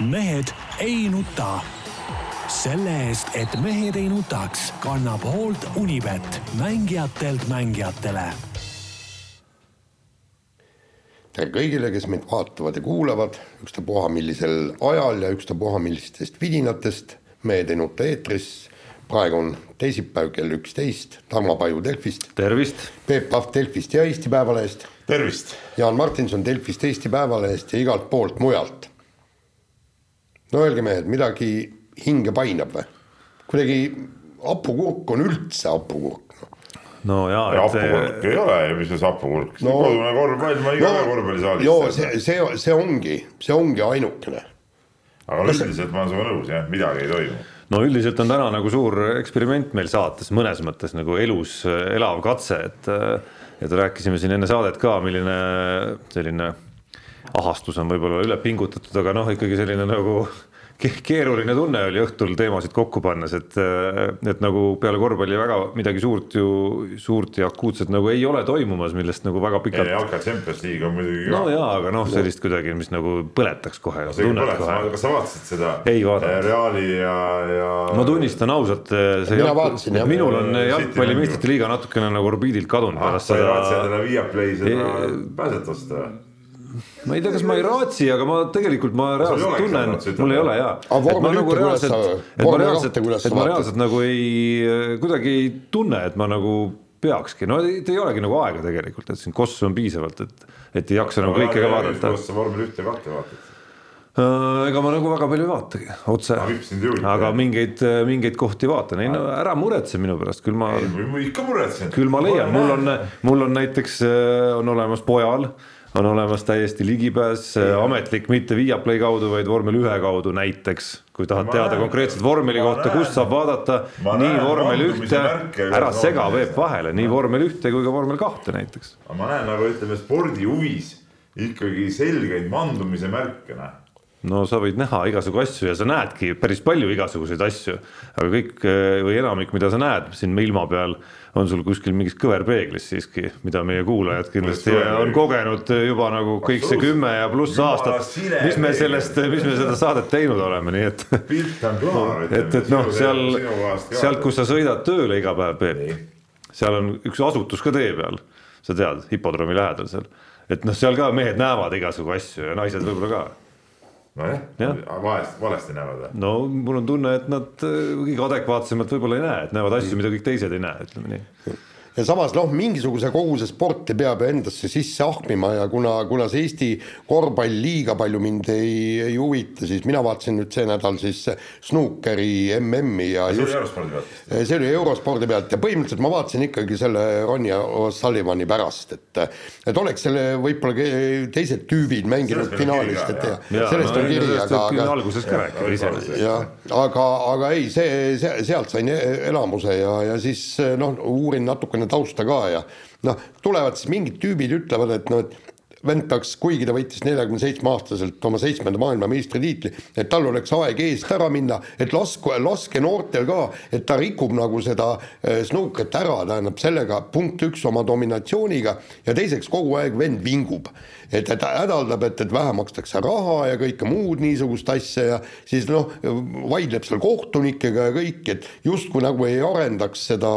mehed ei nuta. selle eest, et mehed ei nutaks, kannab hoolt Unibet, mängijatelt mängijatele. tere kõigile, kes meid vaatavad ja kuulavad, ükstapuha millisel ajal ja ükstapuha millistest vidinatest. mehed ei nuta eetris. praegu on teisipäev kell üksteist, Tarmo Paju Delfist. tervist. Peep Pahv Delfist ja Eesti Päevalehest. tervist. Jaan Martinson Delfist, Eesti Päevalehest ja igalt poolt mujalt no öelge mehed, midagi hinge painab või? kuidagi hapukurk on üldse hapukurk no.. no jaa. hapukurk ei ole ju, mis see hapukurk no,, kodune korvpall, ma iga no, korvpallisaalis. joo, see, see, see ongi, see ongi ainukene. aga Kas üldiselt ma olen sinuga nõus jah, midagi ei toimu no üldiselt on täna nagu suur eksperiment meil saates mõnes mõttes nagu elus elav katse, et et rääkisime siin enne saadet ka, milline selline ahastus on võib-olla üle pingutatud, aga noh, ikkagi selline nagu keeruline tunne oli õhtul teemasid kokku pannes, et, et nagu peale korvpalli väga midagi suurt ju, suurt ja akuutset nagu ei ole toimumas, millest nagu väga pikalt. jalka Champions League on muidugi. no jaa, aga noh, sellist kuidagi, mis nagu põletaks kohe. kas sa vaatasid seda? ei vaadanud. Reali ja, ja. ma tunnistan ausalt, see jalg... minul on jalgpalli meistrite liiga natukene nagu orbiidilt kadunud ah, pärast seda. vaatasid endale Viaplay seda pääsetust või? Ma ei tea, kas ma ei raatsi, aga ma tegelikult ma reaalselt tunnen, mul ei ole jaa. et ma nagu reaalselt, et ma reaalselt, et ma reaalselt nagu ei, kuidagi ei tunne, et ma nagu peakski, no ei, ei olegi nagu aega tegelikult, et siin kossu on piisavalt, et, et ei jaksa nagu kõike ka vaadata. kas sa vormel ühte ja kahte vaatad? Äh, ega ma nagu väga palju ei vaatagi otse, aga mingeid, mingeid kohti vaatan, ei no ära muretse minu pärast, küll ma. ikka muretsen. küll ma leian, mul on, mul on näiteks äh, on olemas pojal on olemas täiesti ligipääs, ametlik, mitte Viaplay kaudu, vaid vormel ühe kaudu näiteks. kui tahad ma teada konkreetset vormeli kohta, kust saab vaadata ma nii vormel ühte, ära sega Peep vahele, nii vormel ühte kui ka vormel kahte näiteks. ma näen nagu ütleme spordihuvis ikkagi selgeid mandumise märke, noh no sa võid näha igasugu asju ja sa näedki päris palju igasuguseid asju, aga kõik või enamik, mida sa näed siin ilma peal on sul kuskil mingis kõverpeeglis siiski, mida meie kuulajad kindlasti on kogenud juba nagu kõik see kümme ja pluss aastat, mis me sellest, mis me seda saadet teinud oleme, nii et. pilt on klaar. et, et noh, seal, sealt, kus sa sõidad tööle iga päev, Peep, seal on üks asutus ka tee peal, sa tead, hipodroomi lähedal seal, et noh, seal ka mehed näevad igasugu asju ja naised võib-olla ka nojah, valesti, valesti näevad või? no mul on tunne, et nad äh, kõige adekvaatsemalt võib-olla ei näe, et näevad asju, mida kõik teised ei näe, ütleme nii ja samas noh, mingisuguse koguse sporti peab endasse sisse ahmima ja kuna, kuna see Eesti korvpall liiga palju mind ei, ei huvita, siis mina vaatasin nüüd see nädal siis snuukeri MM-i ja see just, oli eurospordi pealt? see oli eurospordi pealt ja põhimõtteliselt ma vaatasin ikkagi selle Ronja O'Sullivani pärast, et et oleks selle võib-olla teised tüübid mänginud finaalis, et ja, ja, sellest no, on kiri, aga, aga alguses ka rääkida iseenesest. jah, aga, aga ei, see, see, sealt sain elamuse ja, ja siis noh, uurin natukene natukene tausta ka ja noh, tulevad siis mingid tüübid, ütlevad, et noh, et vend peaks, kuigi ta võitis neljakümne seitsme aastaselt oma seitsmenda maailmameistritiitli, et tal oleks aeg eest ära minna, et lasku, laske noortel ka, et ta rikub nagu seda äh, snuukrit ära, tähendab sellega punkt üks oma dominatsiooniga ja teiseks kogu aeg vend vingub et, et hädaldab, et, et vähe makstakse raha ja kõike muud niisugust asja ja siis noh, vaidleb seal kohtunikega ja kõik, et justkui nagu ei arendaks seda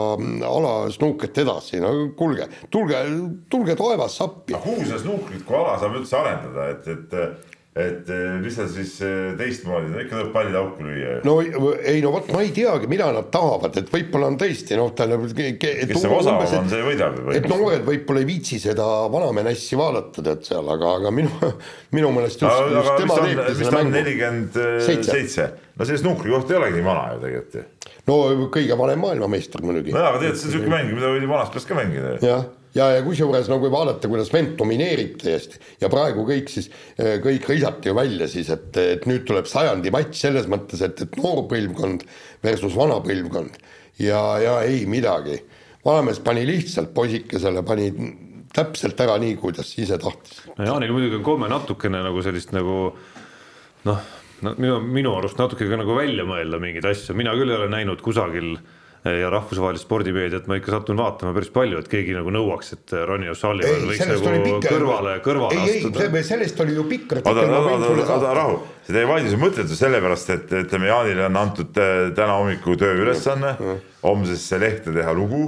ala snuukrit edasi, no kuulge, tulge, tulge taevas appi. kuhu seda snuukrit kui ala saab üldse arendada, et, et et eh, mis seal siis eh, teistmoodi, ikka tuleb pallid auku lüüa. no ei no vot, ma ei teagi, mida nad tahavad, et võib-olla on tõesti noh, tähendab. kes see osavam on, see võidab. et noored võib-olla ei viitsi seda vanamehe nässi vaadata, tead seal, aga, aga minu, minu meelest just, aga, just tema teebki seda mängu. nelikümmend seitse, no see snuukri koht ei olegi nii vana ju tegelikult ju. no kõige vanem maailmameister muidugi. nojah, aga tegelikult see on siuke mäng, mida võidi vanast peast ka mängida. jah ja, ja kusjuures no, vaadata, kuidas vend domineerib täiesti ja praegu kõik siis, eh, kõik hõisati ju välja siis, et, et nüüd tuleb sajandi matš selles mõttes, et, et noor põlvkond versus vana põlvkond ja, ja ei midagi. vanamees pani lihtsalt poisikesele, pani täpselt ära nii, kuidas ise tahtis. no Jaanil muidugi on komme natukene nagu sellist nagu noh, no minu, minu arust natuke ka nagu välja mõelda mingeid asju, mina küll ei ole näinud kusagil ja rahvusvahelist spordimeediat ma ikka satun vaatama päris palju, et keegi nagu nõuaks, et Ronnie O'Sullivan võiks nagu kõrvale, kõrvale ei, astuda. ei, sellest oli ju pikk oota, oota, oota, rahu, see teie vaidlus on mõttetu sellepärast, et ütleme, Jaanile on antud äh, täna hommiku tööülesanne homsesse lehte teha lugu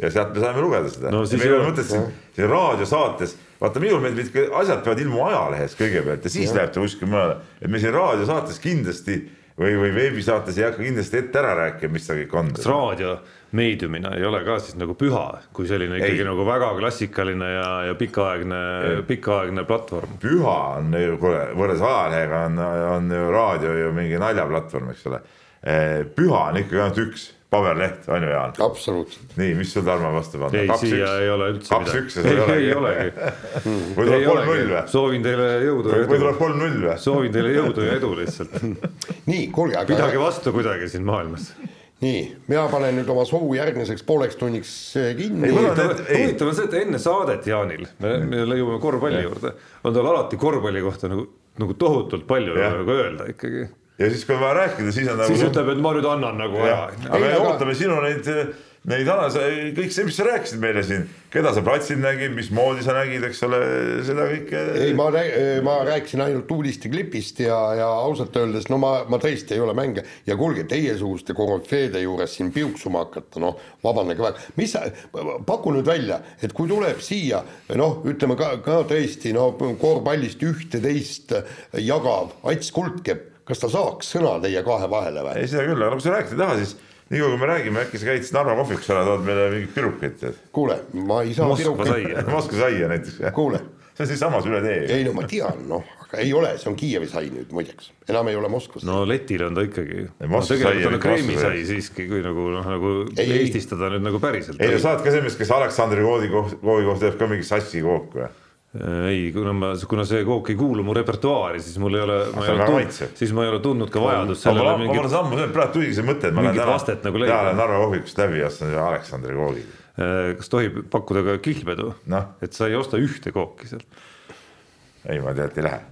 ja sealt me saame lugeda seda no,. meil on mõtet siin, siin raadiosaates, vaata minul meeldib, asjad peavad ilmuma ajalehes kõigepealt ja siis ja. läheb ta kuskile mujale, et me siin raadiosaates kindlasti või, või veebisaates ei hakka kindlasti ette ära rääkima, mis see kõik on. kas raadiomeediumina ei ole ka siis nagu püha, kui selline ikkagi ei. nagu väga klassikaline ja, ja pikaaegne, pikaaegne platvorm? püha on ju, kuule, võrreldes ajalehega on, on ju raadio ju mingi naljaplatvorm, eks ole. Püha on ikkagi ainult üks paberleht, on ju Jaan? absoluutselt. nii, mis sul Tarmo vastu panna? ei, siia üks. ei ole üldse kaks, midagi. kaks-üks ja sul ei, ei olegi. või tuleb kolm-null või? soovin teile jõudu või tuleb kolm-null või? soovin teile jõudu ja edu lihtsalt. nii, kuulge, aga. pidage vastu kuidagi siin maailmas nii, mina panen nüüd oma suu järgmiseks pooleks tunniks eh, kinni. huvitav on see, et enne saadet Jaanil, me, me jõuame korvpalli juurde, on tal alati korvpalli kohta nagu, nagu tohutult palju nagu öelda ikkagi ja siis, kui on vaja rääkida, siis on nagu. siis ütleb, et ma nüüd annan nagu aja. aga me ootame sinu neid, neid analüüse, kõik see, mis sa rääkisid meile siin, keda sa platsil nägid, mismoodi sa nägid, eks ole, seda kõike. ei, ma, ma rääkisin ainult uudisteklippist ja, ja ausalt öeldes, no ma, ma tõesti ei ole mänge ja kuulge, teiesuguste korüfeede juures siin piuksuma hakata, noh, vabandage väga, mis sa, paku nüüd välja, et kui tuleb siia noh, ütleme ka, ka tõesti no korvpallist ühte-teist jagav Ats Kuldkepp kas ta saaks sõna teie kahe vahele või? ei, seda küll, aga kui sa rääkida ei taha, siis nii kui me räägime, äkki sa käid siis Narva kohvikus ära, tood meile mingeid pirukaid, tead. kuule, ma ei saa Moskva saia. Moskva saia näiteks. kuule. see on siinsamas üle tee. ei no ma tean, noh, aga ei ole, see on Kiievi sai nüüd muideks, enam ei ole Moskvas. no Letil on ta ikkagi. No, tegelikult on kreemisai siiski, kui nagu noh, nagu ei, eestistada nüüd nagu päriselt. ei no sa oled ka see mees, kes Aleksandri koodi kohta, koodi kohta teeb ka mingi sassi kooku või? Äh, ei, kuna ma, kuna see kook ei kuulu mu repertuaari, siis mul ei ole, siis ma ei ole tundnud ka vajadust sellele mingit. ma olen sammu, praegu tuligi see mõte, et ma lähen täna, nagu täna Narva kohvikust läbi ja ostan Aleksandri koogi. Äh, kas tohib pakkuda ka kihlvedu no?, et sa ei osta ühte kooki sealt? ei, ma tead ei lähe,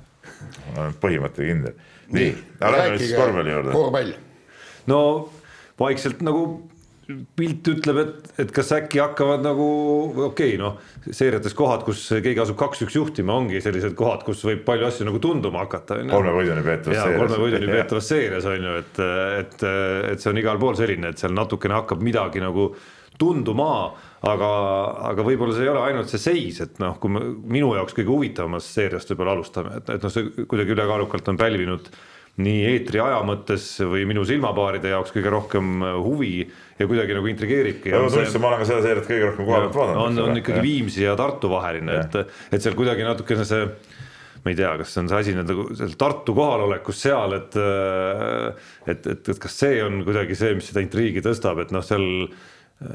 ma olen põhimõtteliselt kindel. nii, aga lähme siis korvpalli juurde. korvpall. no vaikselt nagu pilt ütleb, et, et kas äkki hakkavad nagu okei okay,, noh, seeriates kohad, kus keegi asub kaks-üks juhtima, ongi sellised kohad, kus võib palju asju nagu tunduma hakata. kolme võiduni peetavas seerias. kolme võiduni peetavas seerias on ju, et, et, et see on igal pool selline, et seal natukene hakkab midagi nagu tunduma, aga, aga võib-olla see ei ole ainult see seis, et noh, kui me minu jaoks kõige huvitavamast seeriast võib-olla alustame, et, et noh, see kuidagi ülekaalukalt on pälvinud nii eetri aja mõttes või minu silmapaaride jaoks kõige rohkem huvi ja kuidagi nagu intrigeeribki. ma tunnistan, ma olen ka seda seeriat kõige rohkem koha pealt vaadanud. on, on ikkagi ja. Viimsi ja Tartu vaheline, et, et seal kuidagi natukene see ma ei tea, kas on see asi nagu seal Tartu kohalolekus seal, et et, et, et kas see on kuidagi see, mis seda intriigi tõstab, et noh, seal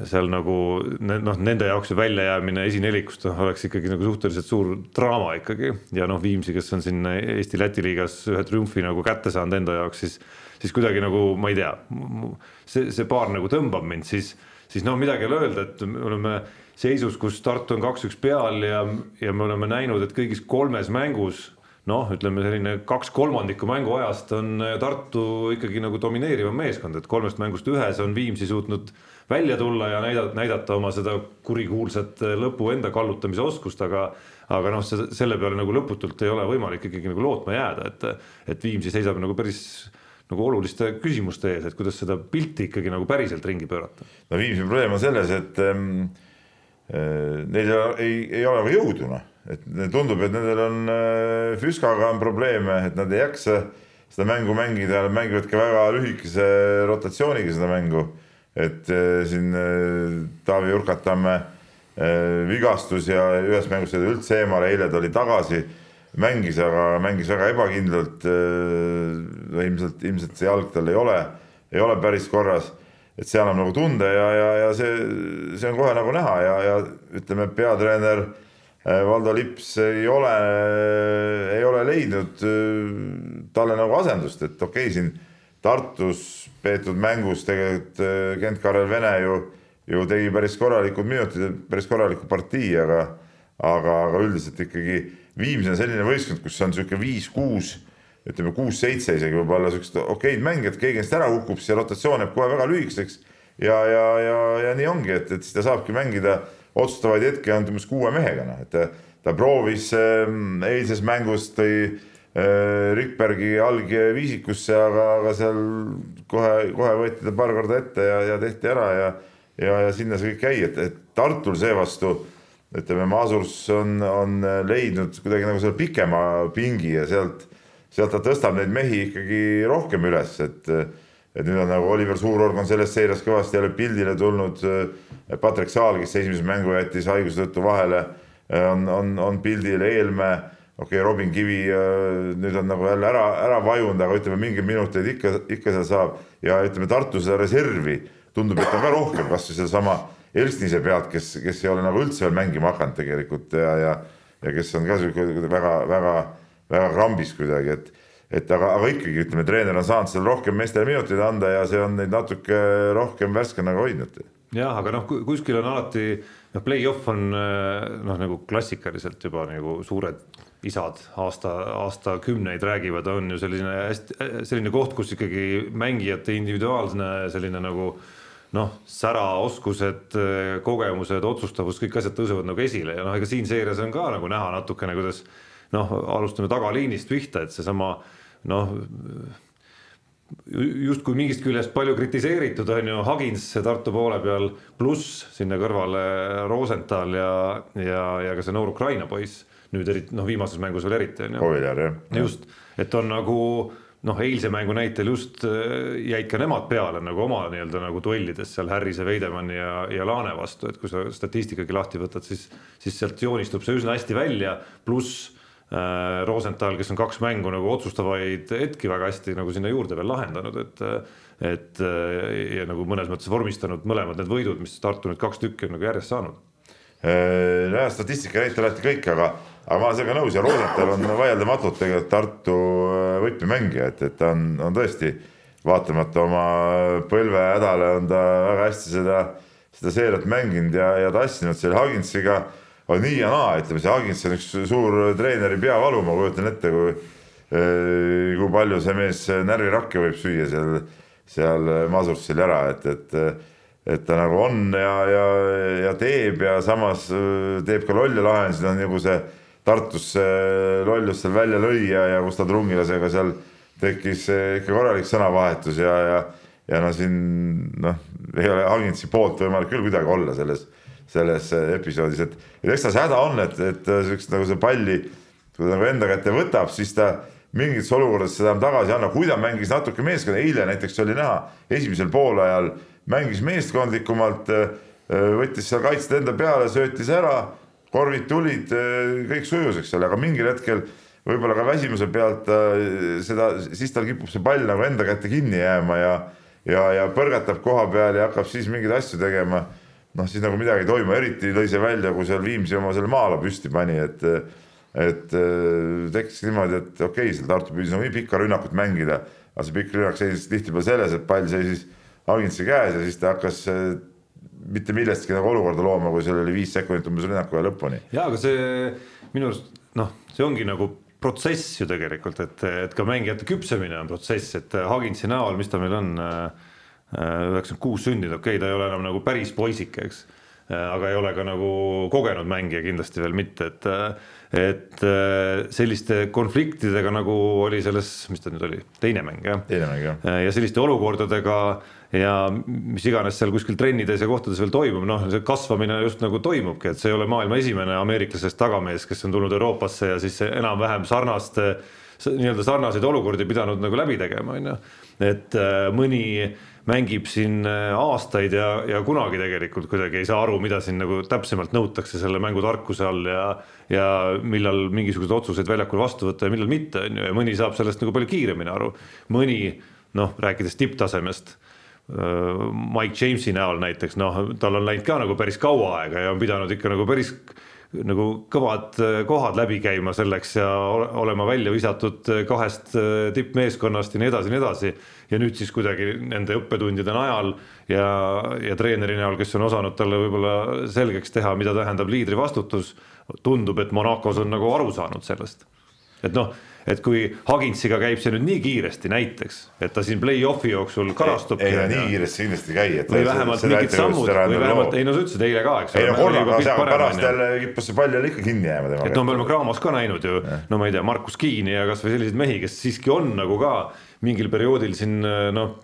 seal nagu noh, nende jaoks ju väljajäämine esinelikust noh, oleks ikkagi nagu suhteliselt suur draama ikkagi. Ja noh, Viimsi, kes on siin Eesti-Läti liigas ühe triumfi nagu kätte saanud enda jaoks, siis siis kuidagi nagu ma ei tea, see, see paar nagu tõmbab mind, siis, siis no midagi ei ole öelda, et me oleme seisus, kus Tartu on kaks-üks peal ja, ja me oleme näinud, et kõigis kolmes mängus noh, ütleme selline kaks kolmandikku mänguajast on Tartu ikkagi nagu domineerivam meeskond, et kolmest mängust ühes on Viimsi suutnud välja tulla ja näidata, näidata oma seda kurikuulsat äh, lõpu enda kallutamise oskust, aga aga noh, selle peale nagu lõputult ei ole võimalik ikkagi nagu lootma jääda, et et Viimsi seisab nagu päris nagu oluliste küsimuste ees, et kuidas seda pilti ikkagi nagu päriselt ringi pöörata. no Viimsi probleem on selles, et ähm, äh, neil ei, ei ole nagu jõudu noh, et tundub, et nendel on äh, Füskaga on probleeme, et nad ei jaksa seda mängu mängida, mängivad ka väga lühikese rotatsiooniga seda mängu et äh, siin äh, Taavi Jurkatamme äh, vigastus ja ühes mängus jäi üldse eemale, eile ta oli tagasi, mängis, aga mängis väga ebakindlalt. ilmselt, ilmselt see jalg tal ei ole, ei ole päris korras, et see annab nagu tunde ja, ja, ja see, see on kohe nagu näha ja, ja ütleme, peatreener Valdo Lips ei ole, ei ole leidnud talle nagu asendust, et okei okay,, siin Tartus peetud mängus tegelikult äh, Kent-Karel Vene ju, ju tegi päris korralikud minutid, päris korraliku partii, aga, aga, aga üldiselt ikkagi Viimsi on selline võistkond, kus on niisugune viis-kuus, ütleme kuus-seitse isegi võib-olla siuksed okeid mängijad, keegi neist ära kukub, siis rotatsioon jääb kohe väga lühikeseks ja, ja, ja, ja nii ongi, et, et siis ta saabki mängida otsustavaid hetki ainult umbes kuue mehega, noh, et ta, proovis äh, eilses mängus tõi Rikbergi alg viisikusse, aga, aga seal kohe, kohe võeti ta paar korda ette ja, ja tehti ära ja, ja, ja sinna see kõik jäi, et, et Tartul seevastu ütleme, Masurs on, on leidnud kuidagi nagu selle pikema pingi ja sealt, sealt ta tõstab neid mehi ikkagi rohkem üles, et et nüüd on nagu Oliver Suurorg on selles seires kõvasti jälle pildile tulnud. Patrick Saal, kes esimese mängu jättis haiguse tõttu vahele, on, on, on pildil Eelmäe, okei okay,, Robin Kivi nüüd on nagu jälle ära, ära vajunud, aga ütleme, mingeid minuteid ikka, ikka seal saab ja ütleme, Tartu seda reservi tundub, et on ka rohkem, kasvõi sedasama Elstise pealt, kes, kes ei ole nagu üldse veel mängima hakanud tegelikult ja, ja, ja kes on ka sihuke väga, väga, krambis kuidagi, et et aga, aga ikkagi ütleme, treener on saanud seal rohkem meestele minuteid anda ja see on neid natuke rohkem värskena ka hoidnud. jah, aga noh, kuskil on alati noh, play-off on noh, nagu klassikaliselt juba nagu suured isad aasta, aastakümneid räägivad, on ju selline hästi, selline koht, kus ikkagi mängijate individuaalne selline nagu noh, sära, oskused, kogemused, otsustavus, kõik asjad tõusevad nagu esile ja noh, ega siin seires on ka nagu näha natukene, kuidas noh, alustame tagaliinist pihta, et seesama noh justkui mingist küljest palju kritiseeritud on ju Hagins Tartu poole peal, pluss sinna kõrvale Rosenthal ja, ja, ja ka see noor Ukraina poiss nüüd eriti noh, viimases mängus veel eriti on ju. Ovilar jah. just, et on nagu noh, eilse mängu näitel just äh, jäid ka nemad peale nagu oma nii-öelda nagu duellides seal Harrise, Veidemanni ja, ja Laane vastu, et kui sa statistikagi lahti võtad, siis, siis sealt joonistub see üsna hästi välja, pluss äh, Rosenthal, kes on kaks mängu nagu otsustavaid hetki väga hästi nagu sinna juurde veel lahendanud, et et äh, ja nagu mõnes mõttes vormistanud mõlemad need võidud, mis Tartu nüüd kaks tükki on nagu järjest saanud. Äh, nojah, statistika näitab alati kõik, aga, aga ma olen sellega nõus ja Rosenthal on vaieldamatult tegelikult Tartu äh, võtmemängija, et, et ta on, on tõesti vaatamata oma põlvehädale on ta väga hästi seda, seda seeriat mänginud ja, ja tassinud selle Haginsiga on nii ja naa, ütleme see Hagins on üks suur treeneri peavalu, ma kujutan ette, kui eh, kui palju see mees närvirakke võib süüa seal, seal Masursil ära, et, et et ta nagu on ja, ja, ja teeb ja samas teeb ka lolle lahendusi, on nagu see Tartus see lollus seal välja lõi ja, ja Gustav Trungilasega seal tekkis ikka korralik sõnavahetus ja, ja ja no siin noh, ei ole Haginsi poolt võimalik küll kuidagi olla selles selles episoodis, et, et eks ta see häda on, et, et siukest nagu see palli, kui ta nagu enda kätte võtab, siis ta mingites olukordades seda enam tagasi ei anna, kui ta mängis natuke meeskonna, eile näiteks oli näha, esimesel poolajal mängis meeskondlikumalt, võttis seal kaitset enda peale, söötis ära, korvid tulid, kõik sujus, eks ole, aga mingil hetkel võib-olla ka väsimuse pealt seda, siis tal kipub see pall nagu enda kätte kinni jääma ja ja, ja põrgatab koha peal ja hakkab siis mingeid asju tegema. Noh, siis nagu midagi ei toimu, eriti lõi see välja, kui seal Viimsi oma selle maa-ala püsti pani, et et äh, tekkis niimoodi, et okei okay,, seal Tartu püüdis nagu nii pikka rünnakut mängida, aga see pikk rünnak seisis tihtipeale selles, et pall seisis Aginsi käes ja siis ta hakkas mitte millestki nagu olukorda looma, kui seal oli viis sekundit umbes rünnaku aja lõpuni. ja aga see minu arust noh, see ongi nagu protsess ju tegelikult, et, et ka mängijate küpsemine on protsess, et Haginsi näol, mis ta meil on äh, üheksakümmend kuus sündinud, okei okay,, ta ei ole enam nagu päris poisike, eks. aga ei ole ka nagu kogenud mängija kindlasti veel mitte, et, et selliste konfliktidega nagu oli selles, mis ta nüüd oli, teine mäng jah. teine mäng jah. ja selliste olukordadega ja mis iganes seal kuskil trennides ja kohtades veel toimub, noh, see kasvamine just nagu toimubki, et see ei ole maailma esimene ameeriklasest tagamees, kes on tulnud Euroopasse ja siis enam-vähem sarnast nii-öelda sarnaseid olukordi pidanud nagu läbi tegema, on ju. et mõni mängib siin äh, aastaid ja, ja kunagi tegelikult kuidagi ei saa aru, mida siin nagu täpsemalt nõutakse selle mängu tarkuse all ja ja millal mingisuguseid otsuseid väljakul vastu võtta ja millal mitte, on ju, ja mõni saab sellest nagu palju kiiremini aru. mõni noh, rääkides tipptasemest äh, Mike Jamesi näol näiteks noh, tal on läinud ka nagu päris kaua aega ja on pidanud ikka nagu päris nagu kõvad äh, kohad läbi käima selleks ja olema välja visatud äh, kahest äh, tippmeeskonnast ja nii edasi ja nii edasi. ja nüüd siis kuidagi nende õppetundide najal ja, ja treeneri näol, kes on osanud talle võib-olla selgeks teha, mida tähendab liidri vastutus, tundub, et Monacos on nagu aru saanud sellest. et noh, et kui Haginsiga käib see nüüd nii kiiresti näiteks, et ta siin play-off'i jooksul karastub. ei no nii kiiresti kindlasti ei käi, et. või vähemalt mingid sammud või vähemalt, ei no sa ütlesid eile ka, eks. ei no korraga, aga pärast jälle kippus see pall jälle ikka kinni jääma tema. et no me oleme Cramos ka näinud ju, no ma ei tea, Markus Kiini ja kasvõi selliseid mehi, kes siiski on nagu ka mingil perioodil siin noh,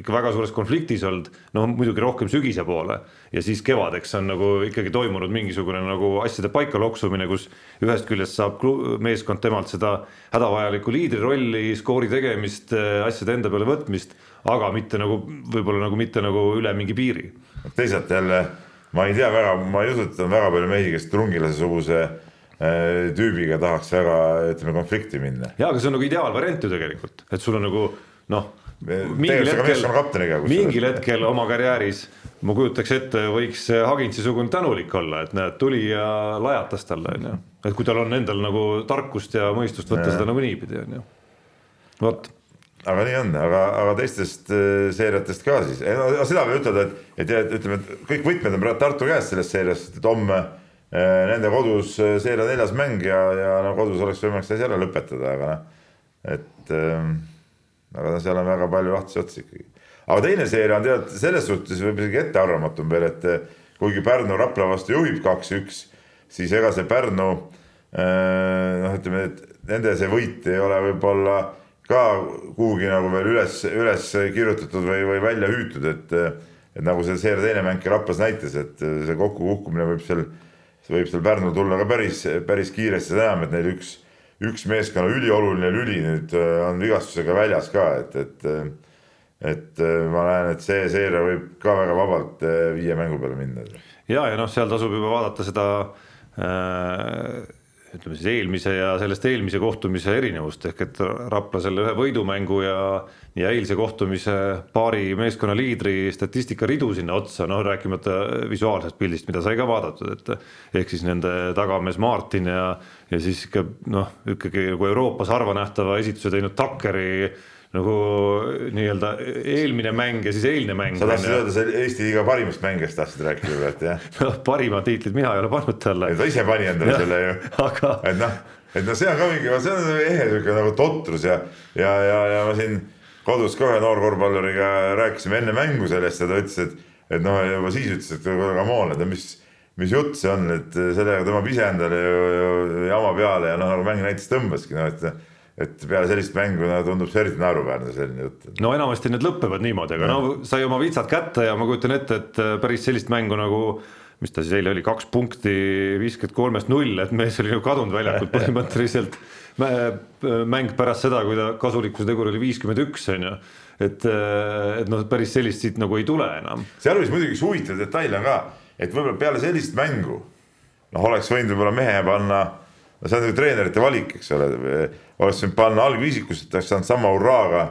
ikka väga suures konfliktis olnud, no muidugi rohkem sügise poole ja siis kevadeks on nagu ikkagi toimunud mingisugune nagu asjade paika loksumine, kus ühest küljest saab meeskond temalt seda hädavajalikku liidri rolli, skoori tegemist, asjade enda peale võtmist, aga mitte nagu võib-olla nagu mitte nagu üle mingi piiri. teisalt jälle ma ei tea väga, ma ei usu, et on väga palju mehi, kes Trungilase-suguse Äh, tüübiga tahaks väga, ütleme, konflikti minna. ja, aga see on nagu ideaalvariant ju tegelikult, et sul on nagu noh. mingil hetkel, mingil hetkel oma karjääris ma kujutaks ette, võiks Hagintsi-sugune tänulik olla, et näed, tuli ja lajatas talle, on ju. et kui tal on endal nagu tarkust ja mõistust võtta ja. seda nagu niipidi, on ju. vot aga nii on, aga, aga teistest äh, seeriatest ka siis, seda võib ütelda, et, et, et ütleme, et kõik võtmed on praegu Tartu käes sellest seeriast, et homme Äh, nende kodus äh, seeria neljas mäng ja, ja no kodus oleks võimalik see asi ära lõpetada, aga noh, et ähm, aga seal on väga palju lahtisi otsi ikkagi. aga teine seeria on tead selles suhtes võib-olla isegi ettearvamatum veel, et äh, kuigi Pärnu Rapla vastu juhib kaks-üks, siis ega see Pärnu noh, ütleme, et nende see võit ei ole võib-olla ka kuhugi nagu veel üles, üles kirjutatud või, või välja hüütud, et et nagu see seeria teine mäng Raplas näitas, et see kokkukukkumine võib seal see võib seal Pärnul tulla ka päris, päris kiiresti, seda enam, et neil üks, üks meeskonna ülioluline lüli nüüd äh, on vigastusega väljas ka, et, et äh, et äh, ma näen, et see seeria võib ka väga vabalt viie mängu peale minna. ja, ja noh, seal tasub juba vaadata seda äh, ütleme siis eelmise ja sellest eelmise kohtumise erinevust. Ehk et Rapla selle ühe võidumängu ja, ja eilse kohtumise paari meeskonna liidri statistikaridu sinna otsa, noh rääkimata visuaalsest pildist, mida sai ka vaadatud, et ehk siis nende tagamees Martin ja, ja siis ikka noh, ikkagi nagu Euroopas harva nähtava esituse teinud Takkeri nagu nii-öelda eelmine mäng ja siis eilne mäng. sa tahtsid öelda Eesti liiga parimast mängijast tahtsid rääkida et jah? noh, parima tiitlit mina ei ole pannud talle. ta ise pani endale selle ju aga.... et noh, et noh, see on ka mingi, see on ehe sihuke nagu totrus ja, ja, ja, ja ma siin kodus ka ühe noorkorvpalluriga rääkisime enne mängu sellest ja ta ütles, et, et noh, juba siis ütles, et come on, et mis, mis jutt see on, et sellega tõmbab ise endale ju, ju jama peale ja noh, nagu mäng näiteks tõmbaski, noh et et peale sellist mängu no, tundub see eriti naeruväärne selline jutt. no enamasti need lõpevad niimoodi, aga ja. no sai oma vitsad kätte ja ma kujutan ette, et äh, päris sellist mängu nagu mis ta siis eile oli, kaks punkti viiskümmend kolmest null, et mees oli nagu kadunud väljakult põhimõtteliselt. mäng pärast seda, kui ta kasulikkuse tegur oli viiskümmend üks, on ju. et, äh, et noh, päris sellist siit nagu ei tule enam. sealjuures muidugi üks huvitav detail on ka, et võib-olla peale sellist mängu noh, oleks võinud võib-olla mehe panna no see on ju treenerite valik, eks ole, oleks võinud panna algviisikus, et oleks saanud sama hurraaga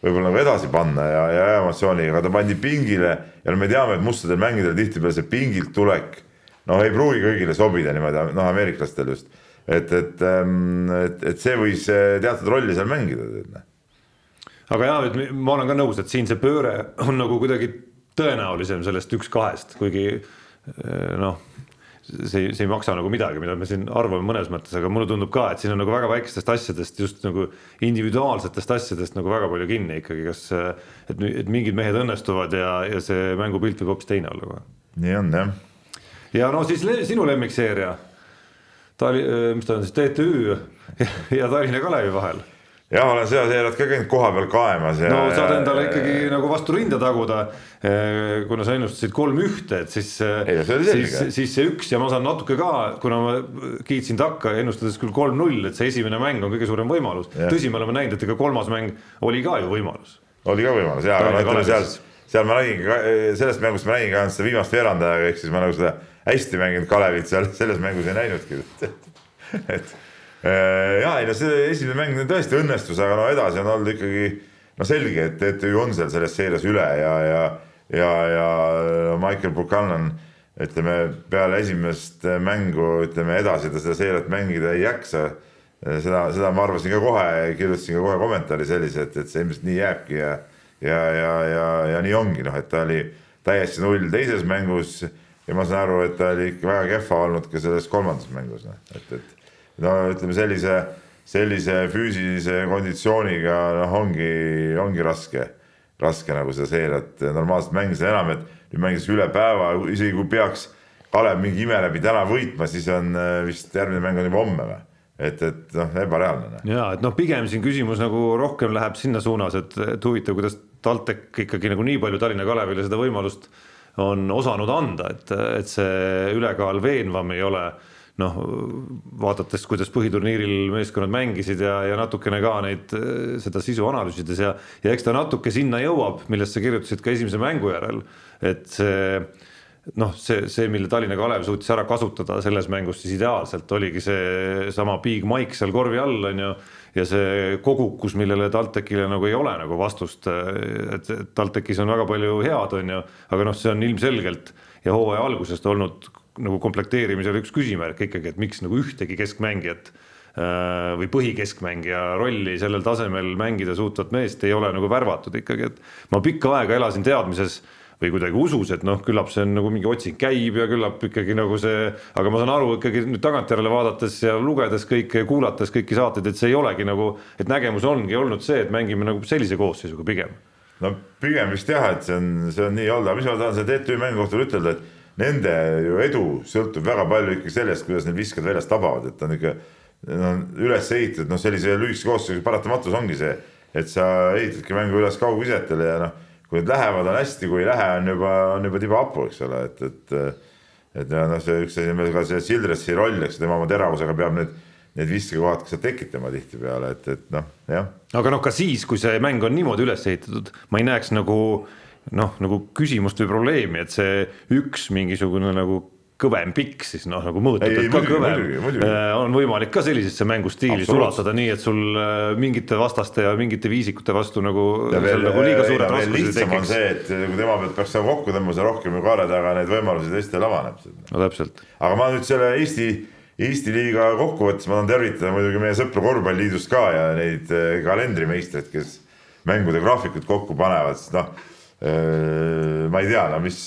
võib-olla nagu edasi panna ja, ja emotsiooniga, aga ta pandi pingile ja no me teame, et mustadel mängidel tihtipeale see pingilt tulek noh, ei pruugi kõigile sobida niimoodi, noh, ameeriklastel just. et, et, ähm, et, et see võis äh, teatud rolli seal mängida. Noh. aga jaa, et ma olen ka nõus, et siin see pööre on nagu kuidagi tõenäolisem sellest üks-kahest, kuigi äh, noh see, see ei maksa nagu midagi, mida me siin arvame mõnes mõttes, aga mulle tundub ka, et siin on nagu väga väikestest asjadest, just nagu individuaalsetest asjadest nagu väga palju kinni ikkagi, kas et, et mingid mehed õnnestuvad ja, ja see mängupilt võib hoopis teine olla nii on jah. ja no siis sinu lemmikseeria, Tali-, mis ta on siis, TTÜ ja Tallinna Kalevi vahel jah, olen seda seerat ka käinud kohapeal kaemas ja. no saad endale ikkagi nagu vastu rinda taguda. Eh, kuna sa ennustasid kolm-ühte, et siis, eh, siis, siis see üks ja ma saan natuke ka, kuna ma kiitsin takka, ennustades küll kolm-null, et see esimene mäng on kõige suurem võimalus. tõsi, me oleme näinud, et ega kolmas mäng oli ka ju võimalus. oli ka võimalus ja, aga ütleme seal, seal ma nägin ka, sellest mängust ma nägin ka seda viimast veerand aega, ehk siis ma nagu seda hästi mänginud Kalevit seal selles mängus ei näinudki et ja ei no see esimene mäng tõesti õnnestus, aga no edasi on olnud ikkagi no selge, et TTÜ on seal selles seerias üle ja, ja, ja, ja Michael Buchanan ütleme peale esimest mängu ütleme edasi ta seda seeriat mängida ei jaksa. seda, seda ma arvasin ka kohe, kirjutasin ka kohe kommentaari sellise, et, et see ilmselt nii jääbki ja, ja, ja, ja, ja nii ongi noh, et ta oli täiesti null teises mängus ja ma saan aru, et ta oli ikka väga kehva olnud ka selles kolmandas mängus, noh, et, et no ütleme sellise sellise füüsilise konditsiooniga noh, ongi, ongi raske, raske nagu seda seeriat normaalselt mängida, enam, et nüüd mängitakse üle päeva, isegi kui peaks Kalev mingi ime läbi täna võitma, siis on äh, vist järgmine mäng on juba homme või? et, et noh, ebareaalne. Noh. ja et noh, pigem siin küsimus nagu rohkem läheb sinna suunas, et, et huvitav, kuidas TalTech ikkagi nagu nii palju Tallinna Kalevile seda võimalust on osanud anda, et, et see ülekaal veenvam ei ole noh, vaadates, kuidas põhiturniiril meeskonnad mängisid ja, ja natukene ka neid, seda sisu analüüsides ja, ja eks ta natuke sinna jõuab, millest sa kirjutasid ka esimese mängu järel, et see noh, see, see, mille Tallinna Kalev suutis ära kasutada selles mängus siis ideaalselt oligi seesama Big Mike seal korvi all on ju. ja see kogukus, millele TalTechile nagu ei ole nagu vastust, et TalTechis on väga palju head, on ju, aga noh, see on ilmselgelt ja hooaja algusest olnud nagu komplekteerimisel üks küsimärk ikkagi, et miks nagu ühtegi keskmängijat äh, või põhikeskmängija rolli sellel tasemel mängida suutvat meest ei ole nagu värvatud ikkagi, et ma pikka aega elasin teadmises või kuidagi usus, et noh, küllap see on nagu mingi otsing käib ja küllap ikkagi nagu see, aga ma saan aru ikkagi nüüd tagantjärele vaadates ja lugedes kõike, kuulates kõiki saateid, et see ei olegi nagu, et nägemus ongi olnud see, et mängime nagu sellise koosseisuga pigem. no pigem vist jah, et see on, see on nii olnud, aga mis ma tahan selle TTÜ mängu kohta ütelda, et nende ju edu sõltub väga palju ikkagi sellest, kuidas need viskad väljast tabavad, et on ikka no, üles ehitatud, noh, sellise lühikese koosseisu paratamatus ongi see, et sa ehitadki mängu üles kaugvisetele ja noh, kui need lähevad, on hästi, kui ei lähe, on juba, on juba tiba hapu, eks ole, et, et et noh, see üks asi on ka see Sildresi roll, eks tema oma teravusega peab need, need viskekohad ka seal tekitama tihtipeale, et, et noh, jah. aga noh, ka siis, kui see mäng on niimoodi üles ehitatud, ma ei näeks nagu noh, nagu küsimust või probleemi, et see üks mingisugune nagu kõvem pikk siis noh, nagu mõõtmatult ka muidugi, kõvem muidugi. Äh, on võimalik ka sellisesse mängustiili sulatada nii, et sul äh, mingite vastaste ja mingite viisikute vastu nagu. ja veel, nagu liiga suured raskused on see, et kui tema pealt peaks nagu kokku tõmbama, see rohkem ju kaare taga neid võimalusi teistel avaneb. no täpselt. aga ma nüüd selle Eesti, Eesti liiga kokkuvõttes ma tahan tervitada muidugi meie sõpru korvpalliliidust ka ja neid äh, kalendrimeistreid, kes mängude graafikut kokku panevad, sest noh ma ei tea, no mis,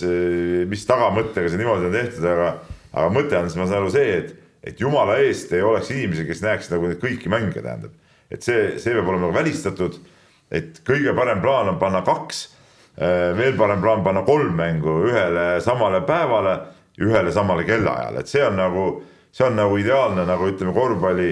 mis tagamõttega see niimoodi on tehtud, aga, aga mõte on, ma saan aru see, et, et jumala eest ei oleks inimesi, kes näeks nagu neid kõiki mänge, tähendab. et see, see peab olema välistatud, et kõige parem plaan on panna kaks, äh, veel parem plaan panna kolm mängu ühele samale päevale, ühele samale kellaajale, et see on nagu, see on nagu ideaalne, nagu ütleme, korvpalli